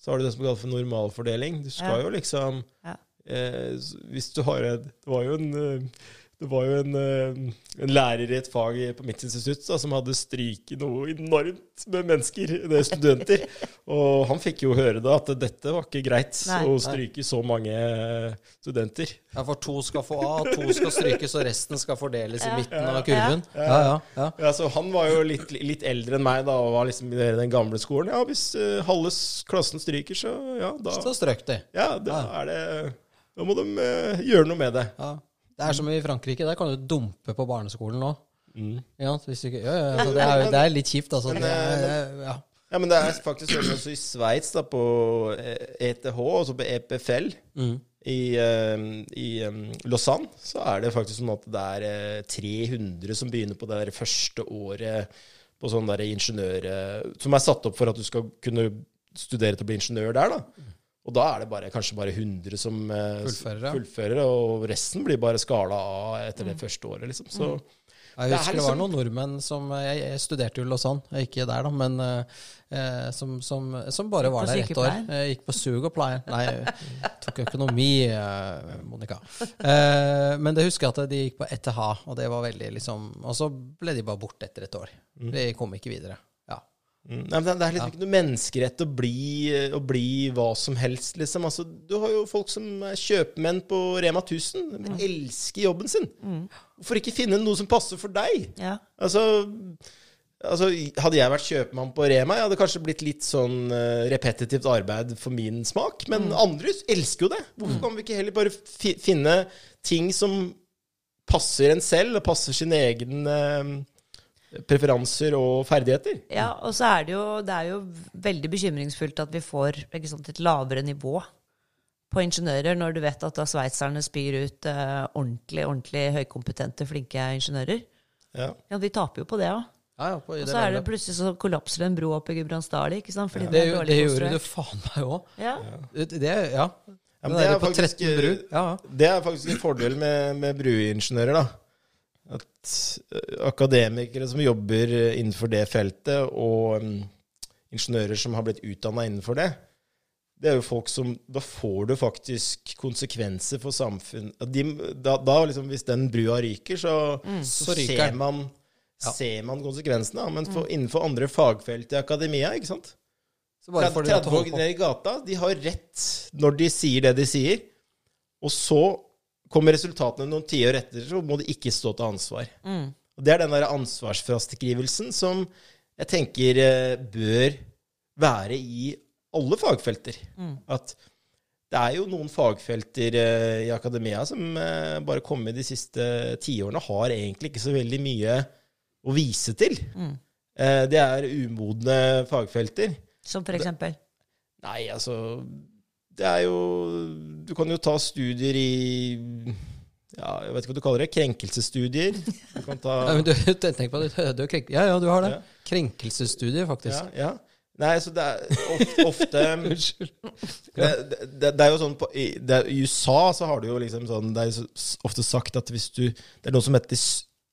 så har du det som kalles for normalfordeling. Du skal Ja. jo liksom Ja. eh, Hvis du har en Det var jo en eh, det var jo en, eh, en lærer i et fag på mitt institutt da, som hadde stryket noe enormt med mennesker, det er studenter. Og han fikk jo høre da at dette var ikke greit Nei. å stryke så mange eh, studenter. ja, for to skal få A, to skal strykes, og resten skal fordeles i Ja. midten av kurven. Ja, ja, ja. Ja, så Han var jo litt, litt eldre enn meg da, og var liksom i den gamle skolen. Ja, hvis uh, halve klassen stryker, så ja, da, Så strøk de. ja, da er det Da må de gjøre noe med det. Ja. Det Det er som i Frankrike, der kan du dumpe på barneskolen nå. Mm. Ja, hvis du ikke, ja, ja, altså, det, er, det er litt kjipt, altså. Men, Det eh, er, ja. Ja, men det er faktisk sånn også i Sveits, da, på ETH, altså på EPFL, Mm. i, eh, i um, Lausanne, så er det faktisk sånn at det er eh, 300 som begynner på det der første året på sånn der ingeniør... Som er satt opp for at du skal kunne studere til å bli ingeniør der, da. Og da er det bare, kanskje bare 100 som eh, Fullfører, fullfører, og resten blir bare skala av etter det første året, liksom. Så Jeg Det liksom, husker det var noen nordmenn som Jeg, jeg studerte jo Lausanne, jeg gikk ikke der, da, men eh, som, som, som bare var der ett år. Jeg gikk på pleie. Nei, jeg <laughs> tok økonomi, eh, Monica. Eh, men det husker jeg at de gikk på ETH, og det var veldig liksom Og så ble de bare borte etter et år. De kom ikke videre. Ja. Mm. Nei, det- er liksom ikke noe menneskerett å bli, å bli hva som helst, liksom. Altså, du har jo folk som er kjøpmenn på Rema 1000. De elsker jobben sin. Hvorfor ikke finne noe som passer for deg? Ja. Altså, altså Hadde jeg vært kjøpmann på Rema, jeg hadde kanskje blitt litt sånn uh, repetitivt arbeid for min smak. Men andre elsker jo det. Hvorfor kan vi ikke heller bare fi finne ting som passer en selv, og passer sin egen eh, preferanser og ferdigheter? Ja, og så er det jo, det er jo veldig bekymringsfullt at vi får ikke sant, et lavere nivå på ingeniører, når du vet at da sveitserne spyr ut eh, ordentlig, ordentlig høykompetente, flinke ingeniører. Ja. Ja, vi taper jo på det òg. Ja, ja, Og så er det plutselig så kollapser en bro oppe i Gudbrandsdalen, ikke sant? Fordi det, den er det, dårlig gjorde det faen meg òg. Ja. Det, det, ja. Ja, men det er på faktisk- 13. Ja, ja. Det er faktisk en fordel med, med bruingeniører, da. At eh, akademikere som jobber eh, innenfor det feltet, og mm, ingeniører som har blitt utdanna innenfor det, det er jo folk som Da får du faktisk konsekvenser for samfunnet de, da, da liksom, Hvis den brua ryker, så, så, Så ryker ser, man, Ja. ser man konsekvensene. Men for, innenfor andre fagfelt i akademia, ikke sant Så bare får de lov til å holde 30 på. ned i gata, de har rett når de sier det de sier. Og så kommer resultatene noen tiår etter, så må de ikke stå til ansvar. Og Det er den der ansvarsfraskrivelsen som jeg tenker eh, bør være i alle fagfelter. At det er jo noen fagfelter eh, i akademia som eh, bare kommet de siste tiårene, har egentlig ikke så veldig mye å vise til. Mm. det er umodne fagfelter. Som for eksempel. Nei, altså Det er jo Du kan jo ta studier i Ja, jeg vet ikke hva du kaller det. Krenkelsesstudier. Du kan ta <laughs> Ja, men du, <laughs> tenk på det. Du, krenk, ja, ja, du har det. Ja. Krenkelsesstudier, faktisk. ja, ja. Nei, så det er ofte, ofte <laughs> Unnskyld. det, det, det er jo sånn på, i, det er, I USA så har du jo liksom sånn Det er jo ofte sagt at hvis du Det er noe som heter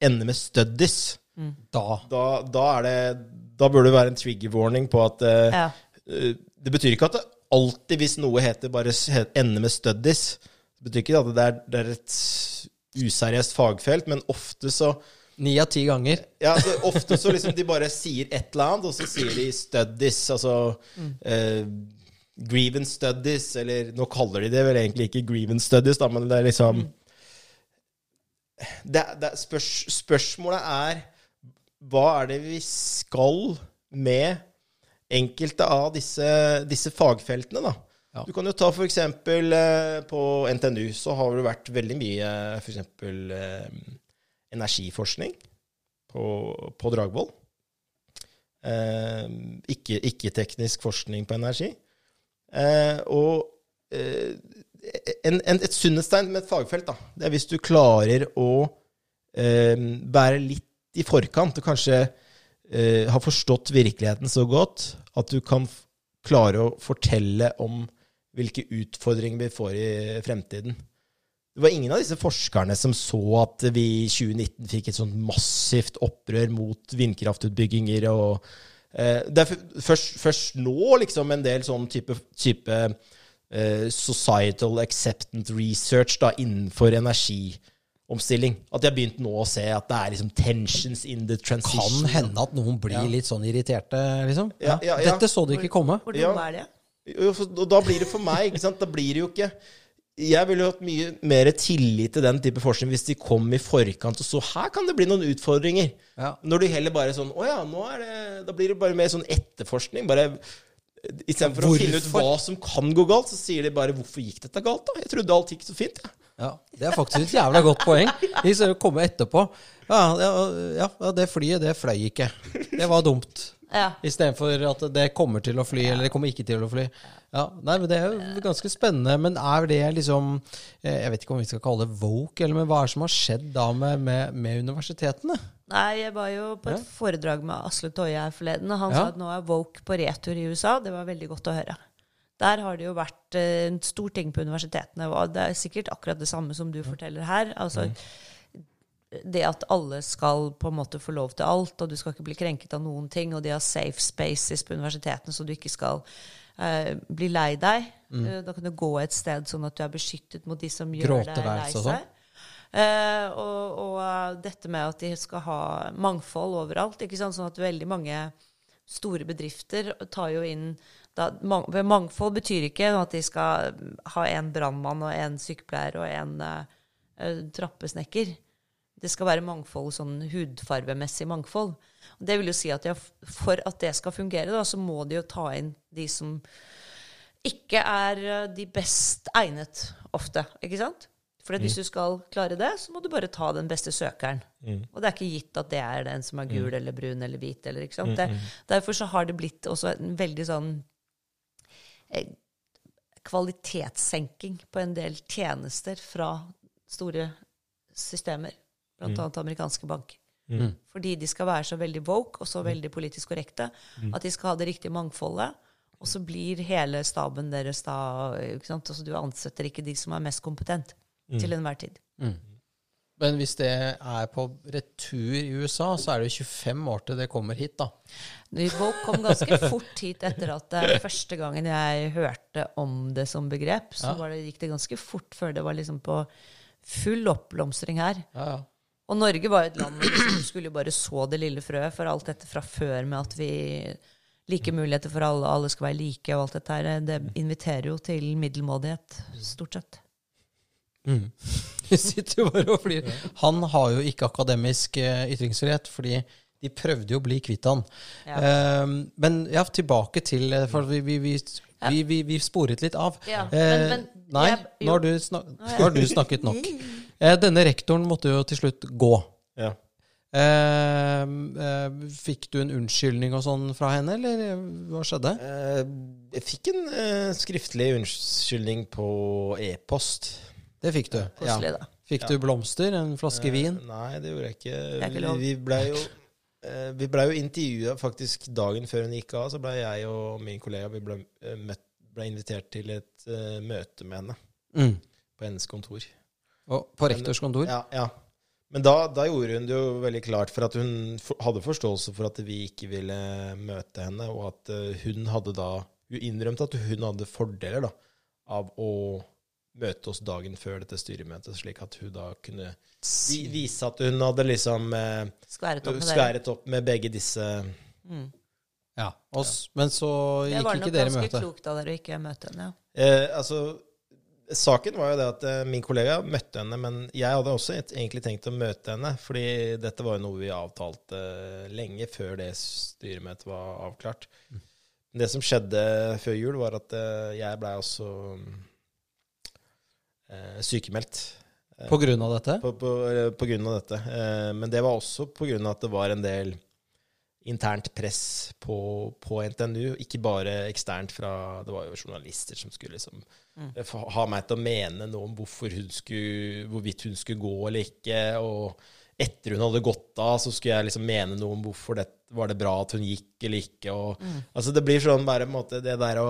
ender med studies. Da. Da, da er det Da bør det være en trigger warning på at uh, Ja. uh, Det betyr ikke at det alltid, hvis noe heter bare ender med studies, det betyr ikke at det er, det er et useriøst fagfelt, men ofte så Ni av ti ganger. ja, altså, Ofte så liksom de bare sier et eller annet, og så sier de studies, altså eh, grievance studies, eller nå kaller de det vel egentlig ikke grievance studies, da, men det er liksom det, det, spørs, Spørsmålet er hva er det vi skal med enkelte av disse, disse fagfeltene, da? Ja. Du kan jo ta eksempel eh, på NTNU, så har det vært veldig mye for eksempel eh, energiforskning på, på Dragvoll. Eh, ikke- Ikke-teknisk forskning på energi. Eh, og eh, en, en, et sunnhetstegn med et fagfelt, da, det er hvis du klarer å eh, være litt i forkant, og kanskje eh, har forstått virkeligheten så godt at du kan klare å fortelle om hvilke utfordringer vi får i fremtiden. Det var ingen av disse forskerne som så at vi i 2019 fikk et sånt massivt opprør mot vindkraftutbygginger. og eh, Det er først, først nå liksom en del sånn type, type eh, societal acceptance research da, innenfor energiomstilling. At jeg har begynt nå å se at det er liksom tensions in the transition. Kan hende at noen blir Ja. litt sånn irriterte, liksom. Ja, ja, ja. Dette så du ikke komme. Hvor Ja. er det? Og da blir det for meg, ikke sant? Da blir det jo ikke Jeg ville hatt mye mer tillit til den type forskning hvis de kom i forkant og så her kan det bli noen utfordringer. Ja. Når du heller bare sånn Å ja, nå er det Da blir det bare mer sånn etterforskning. Bare Istedenfor å finne ut hva som kan gå galt, så sier de bare 'Hvorfor gikk dette galt', da? Jeg trodde alt gikk så fint. jeg». Ja, Det er faktisk et jævla godt poeng. De skal komme etterpå. Ja, ja, ja, det flyet, det fløy ikke. Det var dumt. Ja. Istedenfor at det kommer til å fly, eller det kommer ikke til å fly. Ja, nei, men Det er jo ganske spennende. Men er det liksom eh, Jeg vet ikke om vi skal kalle det woke, eller men hva er det som har skjedd da med, med, med universitetene? Nei, jeg var jo på et Ja. foredrag med Asle Toje her forleden, og han Ja. sa at nå er woke på retur i USA. Det var veldig godt å høre. Der har det jo vært eh, en stor ting på universitetene, og det er sikkert akkurat det samme som du forteller her. Altså, Det at alle skal på en måte få lov til alt, og du skal ikke bli krenket av noen ting, og de har safe spaces på universitetene, så du ikke skal uh, bli lei deg. Eh, Da kan du gå et sted sånn at du er beskyttet mot de som gjør deg lei seg. Uh, og og dette med at de skal ha mangfold overalt. ikke sant? Sånn at veldig mange store bedrifter tar jo inn da, man, Mangfold betyr ikke at de skal ha en brannmann og en sykepleier og en eh, trappesnekker. Det skal være mangfold, sånn hudfarvemessig mangfold. Og det vil jo si at jeg, for at det skal fungere, da, så må de jo ta inn de som ikke er eh, de best egnet ofte. Ikke sant? For at hvis du skal klare det, så må du bare ta den beste søkeren. Og det er ikke gitt at det er den som er gul eller brun eller hvit. Eller, ikke sant? Det, derfor så har det blitt også en veldig sånn kvalitetssenking på en del tjenester fra store systemer, blant annet amerikanske banker. Fordi de skal være så veldig woke og så veldig politisk korrekte at de skal ha det riktige mangfoldet. Og så blir hele staben deres da ikke sant? Altså, Du ansetter ikke de som er mest kompetent til enhver tid. Men hvis det er på retur i USA, så er det jo 25 år til det kommer hit, da. Vi kom ganske <laughs> fort hit etter at det første gangen jeg hørte om det som begrep, så Ja. var det, gikk det ganske fort før det var liksom på full oppblomstring her. Ja, ja. Og Norge var jo et land hvor du skulle bare så det lille frøet for alt dette fra før med at vi Like muligheter for alle, alle skal være like og alt dette her. Det inviterer jo til middelmådighet, stort sett. Vi sitter jo bare og flirer. Han har jo ikke akademisk eh, ytringsfrihet, fordi de prøvde jo å bli kvitt han. Ja. Eh, men ja, tilbake til eh, For vi, vi, vi, vi, vi, vi sporet litt av. Ja, Eh, men- men nei, jeg- nå har, du snak, nå har du snakket nok. <laughs> Denne rektoren måtte jo til slutt gå. Ja. Eh, eh, fikk du en unnskyldning og sånn fra henne, eller hva skjedde? Eh, Jeg fikk en skriftlig unnskyldning på e-post. Det fikk du. Koselig, da. Fikk du blomster? En flaske vin? Eh, Nei, det gjorde jeg ikke. ikke. Vi, blei jo eh, vi ble jo intervjua faktisk dagen før hun gikk av. Så blei jeg og min kollega vi ble, eh, møtt, ble invitert til et uh, møte med henne Mm. på hennes kontor. Og på rektors kontor? Ja, ja. Men da, da gjorde hun det jo veldig klart for at hun for, hadde forståelse for at vi ikke ville møte henne, og at hun hadde da Hun innrømte at hun hadde fordeler da, av å møte oss dagen før dette styremøtet, slik at hun da kunne vi, vise at hun hadde liksom eh, Skværet opp skværet opp med begge disse Ja. Oss, ja. Men så Det gikk var ikke nok dere i ganske klokt av dere å ikke møte henne. Ja. Eh, altså, saken var jo det at eh, min kollega møtte henne, men jeg hadde også et, egentlig tenkt å møte henne, fordi dette var jo noe vi avtalte eh, lenge før det styremøtet var avklart. Det som skjedde før jul, var at eh, jeg blei også eh, sykemeldt. Eh, På grunn av dette? på, på, eh, på grunn av dette. Men det var også på grunn av at det var en del internt press på, på NTNU. Ikke bare eksternt fra Det var jo journalister som skulle liksom mm. ha meg til å mene noe om hvorfor hun skulle, hvorvidt hun skulle gå eller ikke. Og etter hun hadde gått av, så skulle jeg liksom mene noe om hvorfor det var det bra at hun gikk eller ikke. Og, Altså Det blir sånn bare på en måte det der å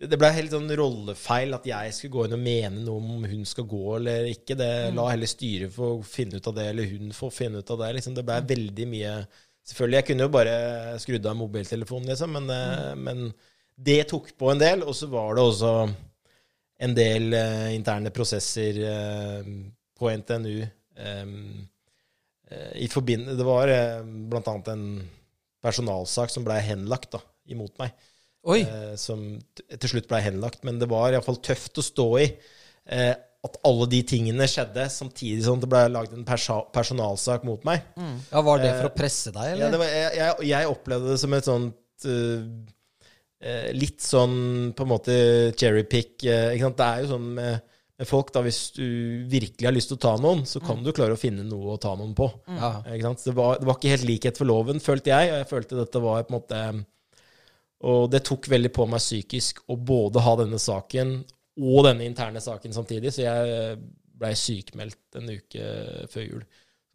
det ble helt sånn rollefeil at jeg skulle gå inn og mene noe om hun skal gå eller ikke. Det La heller styret få finne ut av det, eller hun få finne ut av det. Liksom. Det ble veldig mye Selvfølgelig, jeg kunne jo bare skrudd av mobiltelefonen, liksom, men, mm. men det tok på en del. Og så var det også en del uh, interne prosesser uh, på NTNU. um, uh, i forbind Det var uh, annet en personalsak som ble henlagt da, imot meg! Eh, som til slutt ble henlagt. Men det var iallfall tøft å stå i. Eh, at alle de tingene skjedde samtidig som det ble lagd en personalsak mot meg. Ja, Var det for å presse deg, Ja, eller? det var, jeg, jeg, jeg opplevde det som et sånt eh, eh, Litt sånn på en måte cherrypick. Uh, det er jo sånn med, folk, da, hvis du virkelig har lyst til å ta noen, så kan du klare å finne noe å ta noen på. Ja. Ikke sant? Det, var, det var ikke helt likhet for loven, følte jeg. Og jeg følte dette var på en måte Og det tok veldig på meg psykisk å både ha denne saken og denne interne saken samtidig, så jeg blei sykmeldt en uke før jul.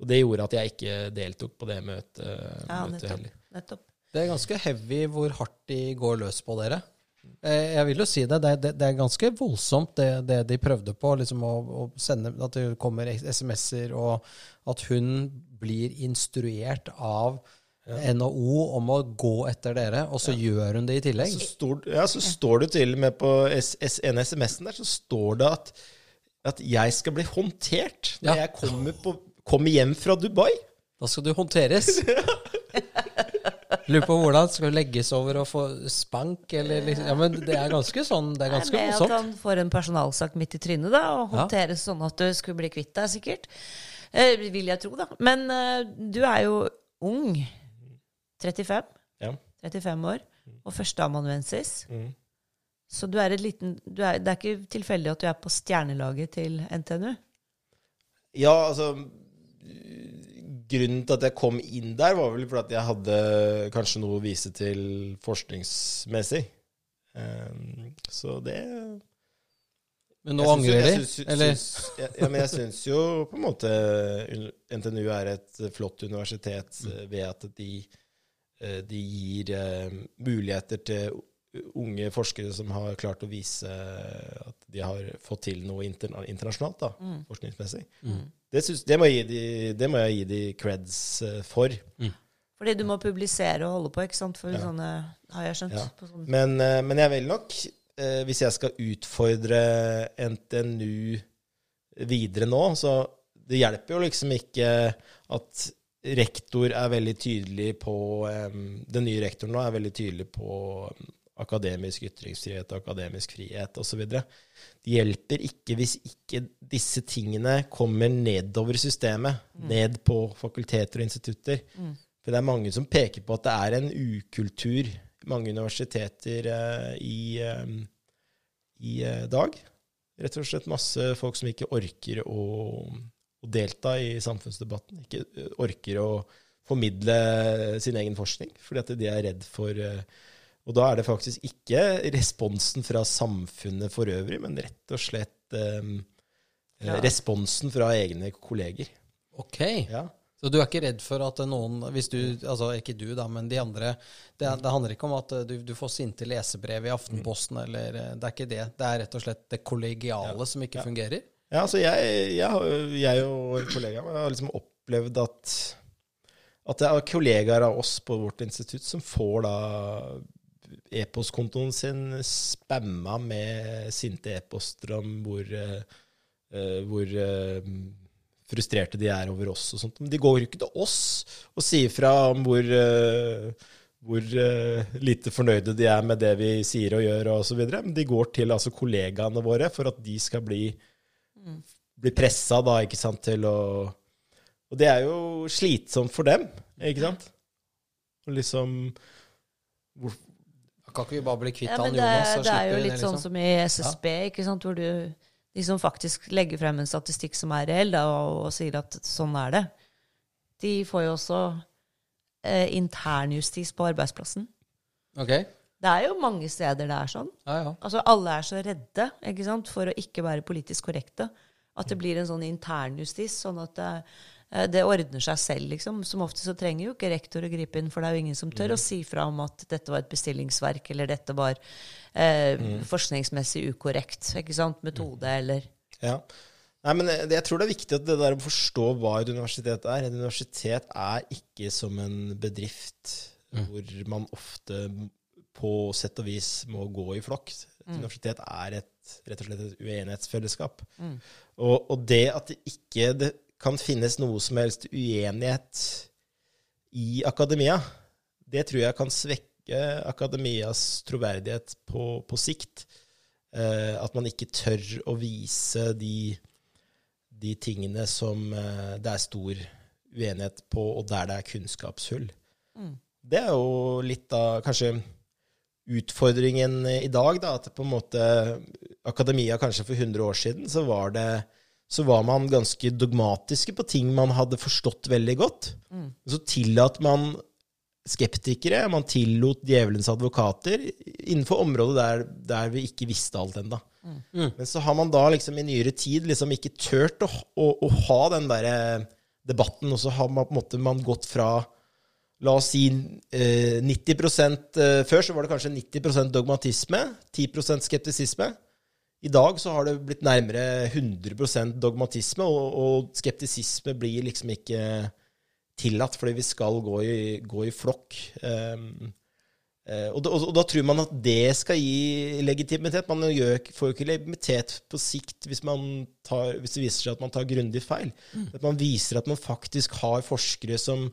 Og det gjorde at jeg ikke deltok på det møtet, Ja, møtet nettopp. heller. nettopp. Det er ganske heavy hvor hardt de går løs på dere. Eh, Jeg vil jo si det. Det, det, det er ganske voldsomt, det, det de prøvde på. liksom å, å sende, At det kommer SMS-er, og at hun blir instruert av NHO om å gå etter dere, og så gjør hun det i tillegg. Så står, ja, så står det til og med på en SMS-en der, så står det at, at jeg skal bli håndtert når Ja. jeg kommer, på, kommer hjem fra Dubai. Da skal du håndteres. <laughs> Lurer på hvordan. Skal du legges over og få spank, eller liksom Ja, men det er ganske sånn. Det er ganske med at han får en personalsak midt i trynet, da, og Ja. håndteres sånn at du skulle bli kvitt deg, sikkert. Eh, vil jeg tro, da. Men eh, du er jo ung. 35. Ja. 35 år. Og førsteamanuensis. Mm. Så du er et liten du er, Det er ikke tilfeldig at du er på stjernelaget til NTNU? Ja, altså Grunnen til at jeg kom inn der, var vel fordi at jeg hadde kanskje noe å vise til forskningsmessig. Um, så det Men nå angrer de? jeg Eller? syns- ja, ja, men jeg syns jo på en måte NTNU er et flott universitet Mm. ved at de, de gir eh, muligheter til unge forskere som har klart å vise at de har fått til noe interna internasjonalt, da, Mm. forskningsmessig. Mm. Det, synes, det, må de, det må jeg gi de creds for. for. Fordi du må publisere og holde på, ikke sant? For Ja. sånne Har jeg skjønt? Ja. På sånne. Men, eh, men jeg vil nok, eh, hvis jeg skal utfordre NTNU videre nå, så det hjelper jo liksom ikke at rektor er veldig tydelig på Den nye rektoren nå er veldig tydelig på akademisk ytringsfrihet, akademisk frihet osv. Det hjelper ikke hvis ikke disse tingene kommer nedover systemet, systemet, ned på fakulteter og institutter. Mm. For det er mange som peker på at det er en ukultur mange universiteter eh, i, eh, i eh, dag. Rett og slett masse folk som ikke orker å, å delta i samfunnsdebatten. Ikke eh, orker å formidle sin egen forskning, fordi at de er redd for eh, Og da er det faktisk ikke responsen fra samfunnet for øvrig, men rett og slett um, Ja. responsen fra egne kolleger. Ok. Ja. Så du er ikke redd for at noen hvis du, altså Ikke du, da, men de andre. Det, det handler ikke om at du, du får sinte lesebrev i Aftenposten, eller Det er ikke det. Det er rett og slett det kollegiale som ikke Ja. fungerer. Ja, altså jeg, jeg, jeg og en har liksom opplevd at at det er kollegaer av oss på vårt institutt som får da e-postkontoen sin spamma med sinte e-poster om hvor, eh, eh, hvor eh, frustrerte de er over oss og sånt. Men de går jo ikke til oss og sier fra om hvor, hvor lite fornøyde de er med det vi sier og gjør og osv. Men de går til altså kollegaene våre for at de skal bli bli pressa da, ikke sant, til å Og det er jo slitsomt for dem, ikke sant? Og liksom hvor, Kan ikke vi bare bli kvitt Ja, han Jonas? det, og det er jo litt sånn liksom? som i SSB, ikke sant, hvor du de som faktisk legger frem en statistikk som er reell, da, og, og sier at sånn er det, de får jo også eh, internjustis på arbeidsplassen. Ok. Det er jo mange steder det er sånn. Ja, ja. Altså Alle er så redde ikke sant, for å ikke være politisk korrekte. At det blir en sånn internjustis, sånn at det, eh, det ordner seg selv, liksom. Som ofte så trenger jo ikke rektor å gripe inn, for det er jo ingen som tør å si fra om at dette var et bestillingsverk, eller dette var eh, forskningsmessig ukorrekt ikke sant, metode, eller Ja. Nei, men jeg, jeg tror det er viktig at det der å forstå hva et universitet er. Et universitet er ikke som en bedrift hvor man ofte på sett og vis må gå i flokk. Et universitet er et, rett og slett et uenighetsfellesskap. Og, og det at det ikke det kan finnes noe som helst uenighet i akademia, det tror jeg kan svekke akademias troverdighet på, på sikt. Eh, at man ikke tør å vise de, de tingene som eh, det er stor uenighet på, og der det er kunnskapshull. Det er jo litt av kanskje utfordringen i dag, da, at på en måte akademia kanskje for 100 år siden, så var, det, så var man ganske dogmatiske på ting man hadde forstått veldig godt. Så tillot man skeptikere, man tillot djevelens advokater innenfor området der, der vi ikke visste alt ennå. Men så har man da liksom i nyere tid liksom ikke turt å, å, å ha den derre debatten, og så har man på en måte man gått fra La oss si eh, 90 eh, Før så var det kanskje 90% dogmatisme, 10 skeptisisme. I dag så har det blitt nærmere 100% dogmatisme, og, og skeptisisme blir liksom ikke tillatt, fordi vi skal gå i, gå i flokk. Um, eh, og, da, og, da, tror man at det skal gi legitimitet. Man gjør, får jo ikke legitimitet på sikt hvis, tar, hvis, det viser seg at man tar grundig feil. Mm. At man viser at man faktisk har forskere som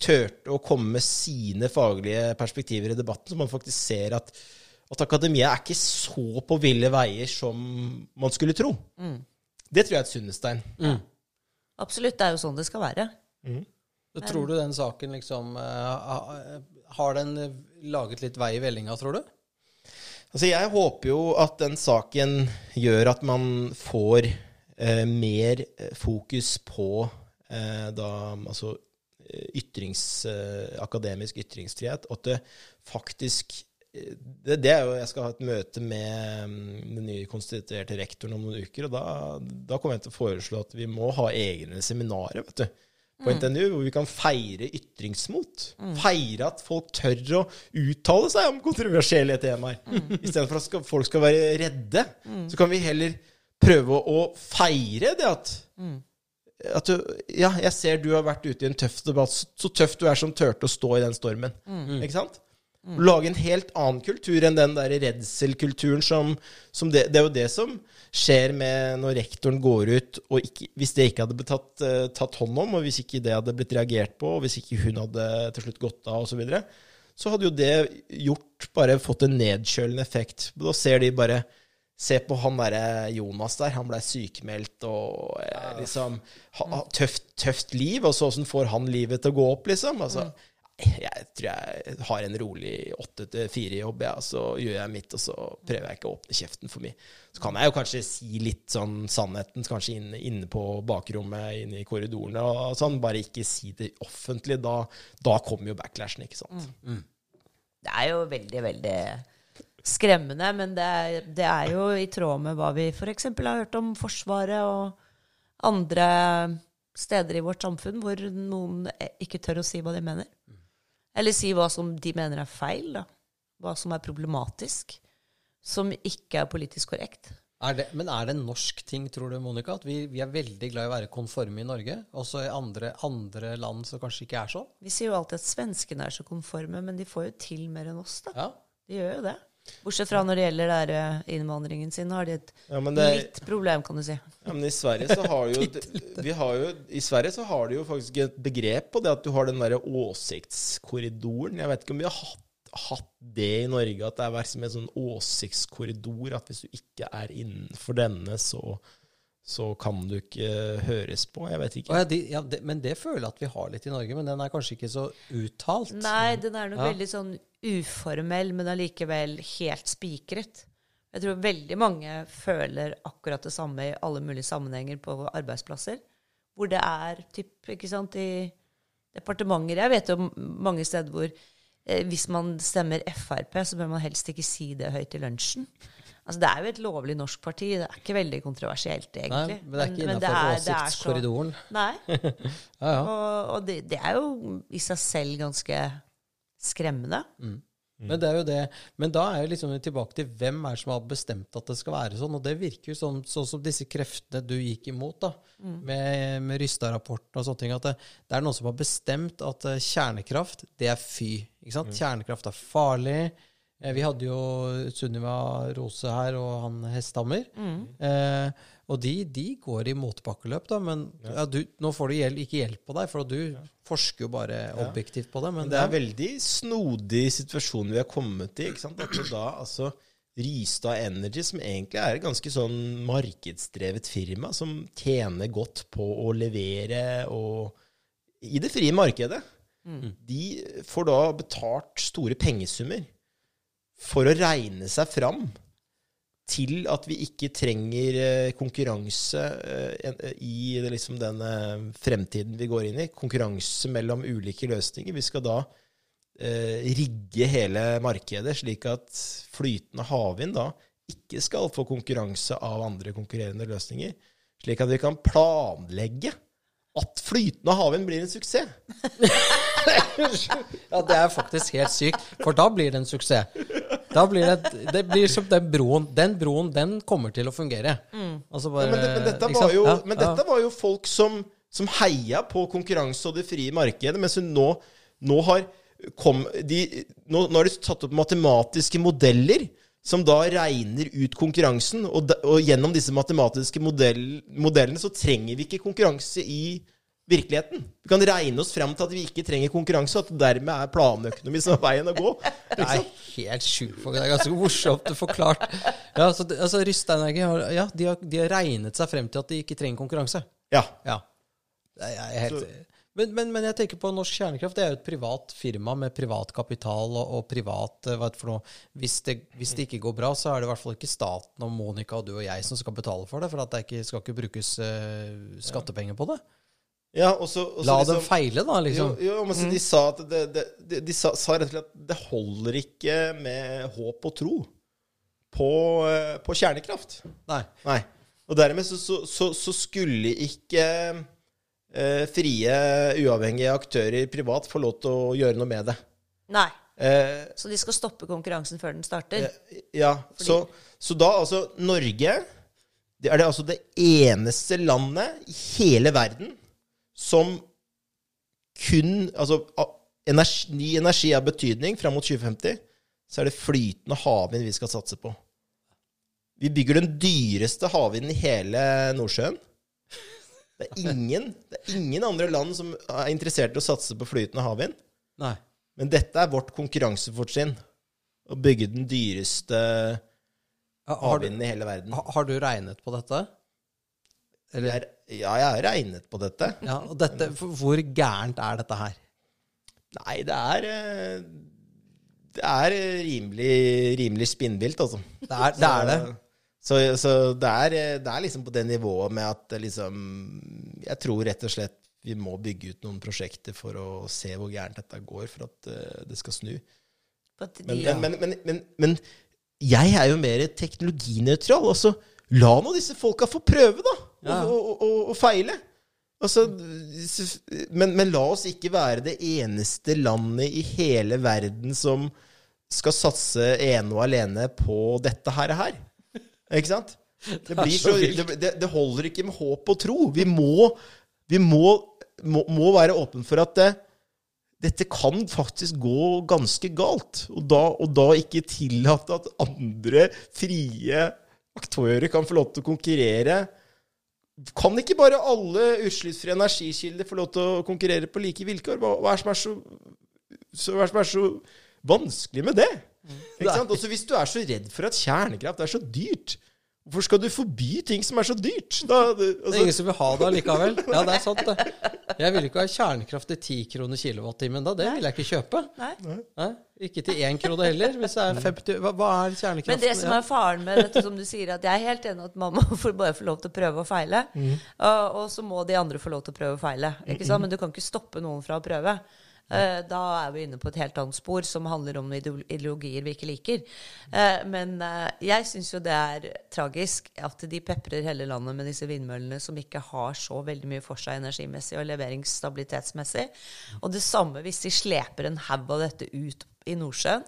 turte å komme med sine faglige perspektiver i debatten, så man faktisk ser at, at akademia er ikke så på ville veier som man skulle tro. Mm. Det tror jeg er et sunnestein. Mm. Absolutt. Det er jo sånn det skal være. Mm. Tror du den saken liksom uh, Har den laget litt vei i vellinga, tror du? Altså, jeg håper jo at den saken gjør at man får eh, mer fokus på eh, da altså ytrings, akademisk ytringsfrihet, og at det faktisk det, det, er jo, Jeg skal ha et møte med mm, den nye konstituerte rektoren om noen uker. og Da, da kommer jeg til å foreslå at vi må ha egne seminarer vet du, på mm. NTNU hvor vi kan feire ytringsmot. Mm. Feire at folk tør å uttale seg om kontroversielle temaer. Mm. Istedenfor at folk skal være redde, mm. så kan vi heller prøve å feire det at mm at du, ja, jeg ser du har vært ute i en tøff debatt. Så tøff du er som turte å stå i den stormen. Mm. Ikke sant? Mm. Lage en helt annen kultur enn den der redselkulturen som, som det, det, er jo det som skjer med når rektoren går ut, og ikke, hvis det ikke hadde blitt tatt, uh, tatt, hånd om, og hvis ikke det hadde blitt reagert på, og hvis ikke hun hadde til slutt gått av, osv., så, videre, så hadde jo det gjort bare fått en nedkjølende effekt. Da ser de bare Se på han derre Jonas der. Han blei sykemeldt og eh, liksom ha, tøft, tøft liv. Og så åssen får han livet til å gå opp, liksom? Altså, jeg tror jeg har en rolig åtte til fire-jobb, ja, så gjør jeg mitt, og så prøver jeg ikke å åpne kjeften for mye. Så kan jeg jo kanskje si litt sånn sannheten, kanskje inne, inne på bakrommet, inne i korridorene og sånn. Bare ikke si det offentlig. Da, da kommer jo backlashen, ikke sant. Mm. mm. Det er jo veldig, veldig skremmende, men det er, det er jo i tråd med hva vi f.eks. har hørt om Forsvaret og andre steder i vårt samfunn hvor noen ikke tør å si hva de mener. Eller si hva som de mener er feil, da. Hva som er problematisk. Som ikke er politisk korrekt. Er det, men er det en norsk ting, tror du, Monica? At vi, vi, er veldig glad i å være konforme i Norge? Også i andre, andre land som kanskje ikke er sånn? Vi sier jo alltid at svenskene er så konforme, men de får jo til mer enn oss, da. Ja. De gjør jo det. Bortsett fra når det gjelder der eh, innvandringen sin, har de et ja, det, litt problem, kan du si. Ja, men i Sverige så har jo, <laughs> vi har jo I Sverige så har de jo faktisk et begrep på det at du har den derre åsiktskorridoren. Jeg vet ikke om vi har hatt, hatt det i Norge, at det er som en sånn åsiktskorridor, at hvis du ikke er innenfor denne, så så kan du ikke høres på. Jeg vet ikke. Ja, de, ja, de, men det føler jeg at vi har litt i Norge, men den er kanskje ikke så uttalt? Nei, den er nok ja. veldig sånn uformell, men allikevel helt spikret. Jeg tror veldig mange føler akkurat det samme i alle mulige sammenhenger på arbeidsplasser. Hvor det er typ, ikke sant, i departementer Jeg vet jo mange steder hvor eh, hvis man stemmer Frp, så bør man helst ikke si det høyt i lunsjen. Altså, det er jo et lovlig norsk parti. Det er ikke veldig kontroversielt, egentlig. Nei, men det er ikke innafor åsiktskorridoren. Nei. <laughs> ja, ja. Og, og det, det, er jo i seg selv ganske skremmende. Mm. Mm. Men det er jo det. Men da er vi liksom tilbake til hvem er som har bestemt at det skal være sånn. Og det virker jo sånn, sånn som disse kreftene du gikk imot, da, mm. med, med Rysta-rapporten og sånne ting. At det, det, er noen som har bestemt at uh, kjernekraft, det er fy. Ikke sant? Mm. Kjernekraft er farlig. Eh, vi hadde jo Sunniva Rose her og han Hesthammer. Mm. Eh, og de, de, går i motbakkeløp, da, men ja. Ja, du, nå får du hjel ikke hjelp på deg, for du ja. forsker jo bare objektivt på det. Men, men det er en veldig snodig situasjon vi har kommet i. ikke sant? At da, altså, Rystad Energy, som egentlig er et ganske sånn markedsdrevet firma, som tjener godt på å levere og i det frie markedet, mm. de får da betalt store pengesummer for å regne seg fram til at vi ikke trenger eh, konkurranse eh, eh, i liksom den fremtiden vi går inn i. Konkurranse mellom ulike løsninger. Vi skal da eh, rigge hele markedet slik at flytende havvind da ikke skal få konkurranse av andre konkurrerende løsninger. Slik at vi kan planlegge at flytende havvind blir en suksess. <laughs> Ja, det er faktisk helt sykt, for da blir det en suksess. Da blir det, det blir som den broen. Den broen, den kommer til å fungere. Altså bare, Ja, men, det, men, dette, var jo, Ja, men ja. dette var jo folk som, som heia på konkurranse og det frie markedet, mens hun nå, nå har kom, de, nå, nå har de tatt opp matematiske modeller som da regner ut konkurransen, og, de, og gjennom disse matematiske modell, modellene så trenger vi ikke konkurranse i virkeligheten. Vi kan regne oss frem til at vi ikke trenger konkurranse, og at dermed er planøkonomi som er veien å gå. <laughs> Det er helt sjukt. Det er ganske morsomt forklart. Ja, så det, altså, Rystenergi har, ja, de har, de har regnet seg frem til at de ikke trenger konkurranse. Ja. Ja. Det er helt, men, men, men jeg tenker på Norsk Kjernekraft. Det er jo et privat firma med privat kapital og, og privat eh, hva for noe. Hvis det, hvis det ikke går bra, så er det i hvert fall ikke staten og Monica og du og jeg som skal betale for det. For at det ikke, skal ikke brukes uh, skattepenger på det. ja også, også og så La liksom- dem feile, da, liksom. Jo, jo men så de sa at det, det, de, de sa, sa rett og slett at det holder ikke med håp og tro på, eh, på kjernekraft. Nei. Nei. Og dermed så, så, så, så skulle ikke eh, frie, uavhengige aktører privat få lov til å gjøre noe med det. Nei. Eh, Så de skal stoppe konkurransen før den starter? ja, så, så da altså Norge det er det altså det eneste landet i hele verden som kun Altså energi, ny energi av betydning fram mot 2050, så er det flytende havvind vi skal satse på. Vi bygger den dyreste havvinden i hele Nordsjøen. Det er ingen, det er ingen andre land som er interessert i å satse på flytende havvind. Nei. Men dette er vårt konkurransefortrinn. Å bygge den dyreste havvinden i hele verden. Har, har du regnet på dette? Eller, Jeg, ja, jeg har regnet på dette. ja, og dette, Hvor gærent er dette her? Nei, det er eh, Det er rimelig, rimelig spinnvilt, altså. Det er det. Er det. Så, så det, er, det er liksom på det nivået med at liksom Jeg tror rett og slett vi må bygge ut noen prosjekter for å se hvor gærent dette går, for at eh, det skal snu. Men, men, men, men, jeg er jo mer teknologinøytral. Altså, la nå disse folka få prøve, da. Og, og, og, og feile. Altså, men, men la oss ikke være det eneste landet i hele verden som skal satse ene og alene på dette her. Ikke sant? <laughs> Det, blir så det, det, det holder ikke med håp og tro. Vi må, vi må, må, må være åpne for at det, dette kan faktisk gå ganske galt. Og da, og da ikke tillate at andre frie aktører kan få lov til å konkurrere. Kan ikke bare alle utslippsfrie energikilder få lov til å konkurrere på like vilkår? Hva, hva, er, som er så, så, hva er som er så vanskelig med det? Ikke sant? Også hvis du er så redd for at kjernekraft er så dyrt, hvorfor skal du forby ting som er så dyrt? Da, det, Det er altså, ingen som vil ha det allikevel. <laughs> Ja, det er sant, det. Jeg vil ikke ha kjernekraft til 10 kroner kilowattimen da. Det vil jeg ikke kjøpe. Nei. Nei, ikke til én krone heller. Hvis det er 50 Hva, hva er kjernekraft? Men det som er faren med dette, som du sier, at jeg er helt enig at mamma <laughs> får bare få lov til å prøve og feile. Og, og så må de andre få lov til å prøve og feile. Ikke sant? Men du kan ikke stoppe noen fra å prøve. Eh, Da er vi inne på et helt annet spor som handler om ideologier vi ikke liker. Eh, Men eh, jeg syns jo det er tragisk at de peprer hele landet med disse vindmøllene som ikke har så veldig mye for seg energimessig og leveringsstabilitetsmessig. Og det samme hvis de sleper en haug av dette ut i Nordsjøen,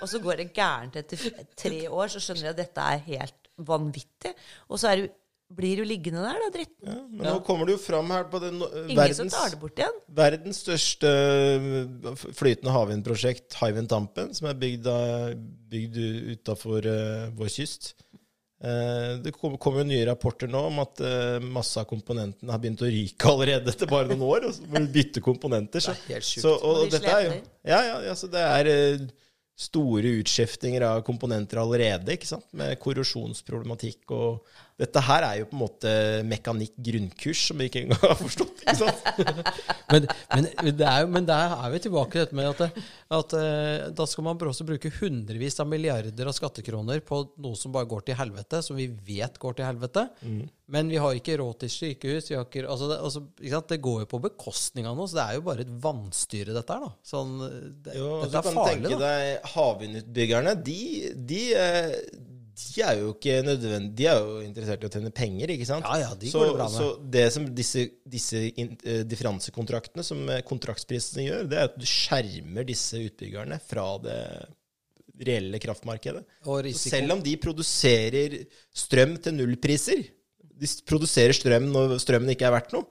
og så går det gærent etter tre år, så skjønner de at dette er helt vanvittig. Og så er det, jo- blir jo liggende der, da, dritten. men nå kommer det jo fram her på den eh, verdens det. Verdens største øh, flytende havvindprosjekt, Hywind Tampen, som er bygd, bygd utafor vår kyst. Uh, det kom- kommer jo nye rapporter nå om at uh, masse av komponentene har begynt å ryke allerede etter bare noen år. Og så må vi bytte komponenter. Så, Det er helt sjukt. så, og, og de dette er jo Ja, ja, ja, så det er eh, store utskiftinger av komponenter allerede, ikke sant? med korrosjonsproblematikk og Dette her er jo på en måte mekanikk grunnkurs som vi ikke engang har forstått. <laughs> Men, men, det er jo, men der er vi tilbake til dette med at, det- at eh, da skal man også bruke hundrevis av milliarder av skattekroner på noe som bare går til helvete, som vi vet går til helvete. Men vi har ikke råd til sykehus. Vi har ikke, altså det, altså, det går jo på bekostning av noe, så det er jo bare et vannstyre, dette her. da. Sånn, det, Jo, dette er farlig. du farlig, tenke da. deg havvindutbyggerne. De, de, eh, de er jo ikke nødvendig De er jo interessert i å tjene penger, ikke sant? Ja, ja, de så, går det bra med. Så det som disse, disse in- eh, differansekontraktene, som eh, kontraktsprisene gjør, det er at du skjermer disse utbyggerne fra det reelle kraftmarkedet. Selv om de produserer strøm til nullpriser, de produserer strøm når strømmen ikke er verdt noe,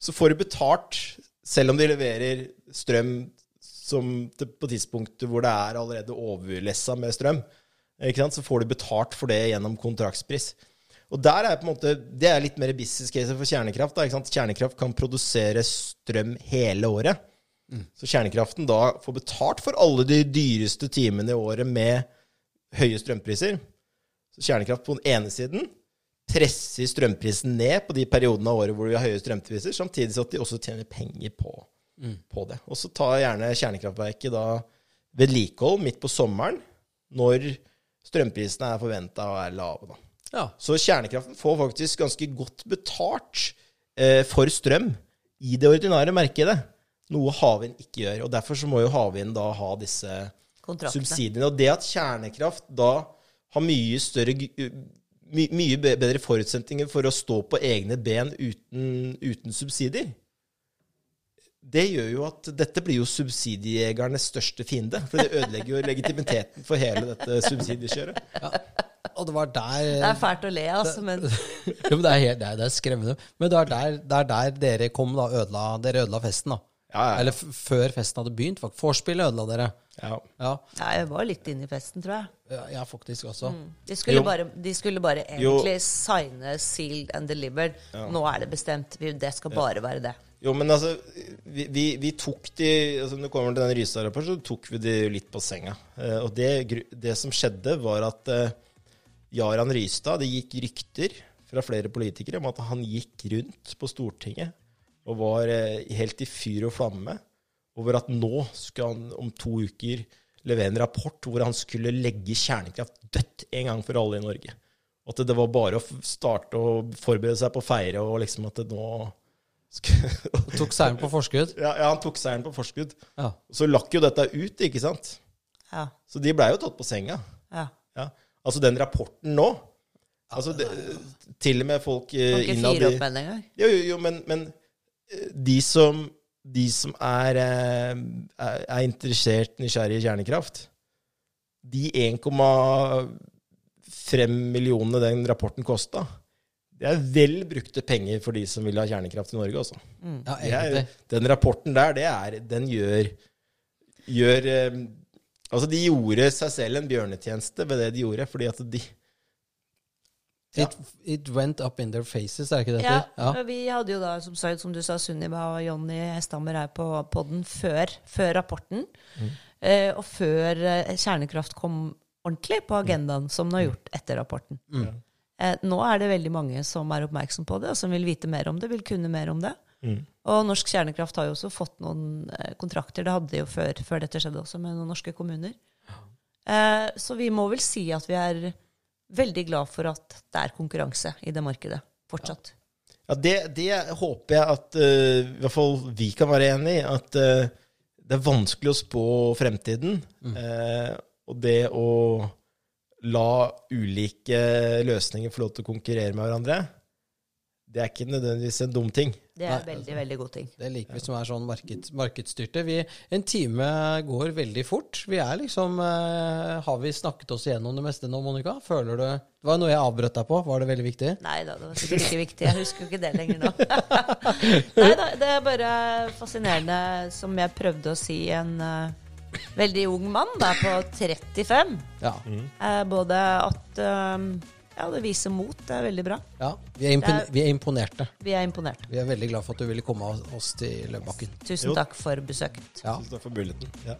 så får de betalt selv om de leverer strøm som på tidspunktet hvor det er allerede overlessa med strøm. Ikke sant? Så får du betalt for det gjennom kontraktspris. Og der er på en måte, Det er litt mer business case for kjernekraft. Da? Kjernekraft kan produsere strøm hele året. Så kjernekraften da får betalt for alle de dyreste timene i året med høye strømpriser. Så kjernekraft på den ene siden presser strømprisen ned på de periodene av året hvor vi har høye strømpriser, samtidig så at de også tjener penger på, på det. Og så tar gjerne kjernekraftverket da vedlikehold midt på sommeren, når strømprisene er forventa å være lave. da. Ja. Så kjernekraften får faktisk ganske godt betalt eh, for strøm i det ordinære markedet. Noe havvind ikke gjør. og Derfor så må jo havvind da ha disse subsidiene. Og det at kjernekraft da har mye større my, mye bedre forutsetninger for å stå på egne ben uten, uten subsidier, det gjør jo at dette blir jo subsidiejegernes største fiende. For det ødelegger jo legitimiteten for hele dette subsidiekjøret. Og det var der Det er fælt å le, altså, men <laughs> jo, men det, er helt, det, er, det er skremmende. Men det er der, det er der dere kom, da. Ødela, dere ødela festen, da. Ja, ja, ja. Eller f før festen hadde begynt. Vorspielet ødela dere. Ja. Ja, ja, jeg var litt inne i festen, tror jeg. ja, ja faktisk også. De skulle, bare, de skulle bare Jo. egentlig signe, sealed and delivered. Nå er det bestemt. Det skal bare være det. Jo, men altså, vi, vi, vi tok de altså Når det kommer til den Rystad-rapporten, så tok vi de litt på senga. Eh, og det, det som skjedde, var at eh, Jaran Rystad Det gikk rykter fra flere politikere om at han gikk rundt på Stortinget og var eh, helt i fyr og flamme over at nå skulle han om to uker levere en rapport hvor han skulle legge kjernekraft dødt en gang for alle i Norge. At det var bare å starte å forberede seg på å feire, og liksom at det nå Tok seieren på forskudd. ja, ja, han tok seieren på forskudd. Ja. Så lakk jo dette ut, ikke sant? Ja. Så de blei jo tatt på senga. ja. Ja. Altså den rapporten nå altså det, Til og med folk eh, Kan ikke innad i engang. Jo, jo, jo men, men eh, de som, de som er, eh, er, er interessert, nysgjerrig i kjernekraft, de 1,5 millionene den rapporten kosta, det er vel brukte penger for de som vil ha kjernekraft i Norge, altså. ja, Det er, egentlig. den rapporten der, det er, den gjør, gjør eh, Altså, de gjorde seg selv en bjørnetjeneste ved det de gjorde, fordi at de Ja. It, it went up in their faces, er det ikke det det Ja, heter? Ja. Vi hadde jo da, som, sagt, som du sa, Sunniva og Jonny Hestammer her på podden før, før rapporten. Eh, og før eh, kjernekraft kom ordentlig på agendaen, som den har gjort etter rapporten. Eh, nå er det veldig mange som er oppmerksom på det, og som vil vite mer om det, vil kunne mer om det. Og Norsk Kjernekraft har jo også fått noen eh, kontrakter, det hadde de jo før, før dette skjedde også, med noen norske kommuner. Eh, så vi må vel si at vi er veldig glad for at det er konkurranse i det markedet fortsatt. Ja, det, det håper jeg at uh, i hvert fall vi kan være enig i. At uh, det er vanskelig å spå fremtiden. Eh, og det å la ulike løsninger få lov til å konkurrere med hverandre, det er ikke nødvendigvis en dum ting. Det er en veldig, veldig god ting. Det liker vi som er sånn marked, markedsstyrte. Vi, en time går veldig fort. Vi er liksom eh, Har vi snakket oss igjennom det meste nå, Monica? Føler du Det var noe jeg avbrøt deg på. Var det veldig viktig? Nei da, det var sikkert ikke viktig. Jeg husker jo ikke det lenger nå. <laughs> Nei da, det er bare fascinerende, som jeg prøvde å si, en eh, veldig ung mann da, på 35. Ja. Eh, både at eh, Ja, det viser mot. Det er veldig bra. ja. Vi, er er- vi er imponerte. Vi er imponerte. Vi er veldig glad for at du ville komme oss til Løvebakken. Tusen takk for besøket. Ja. Tusen takk for muligheten. Ja.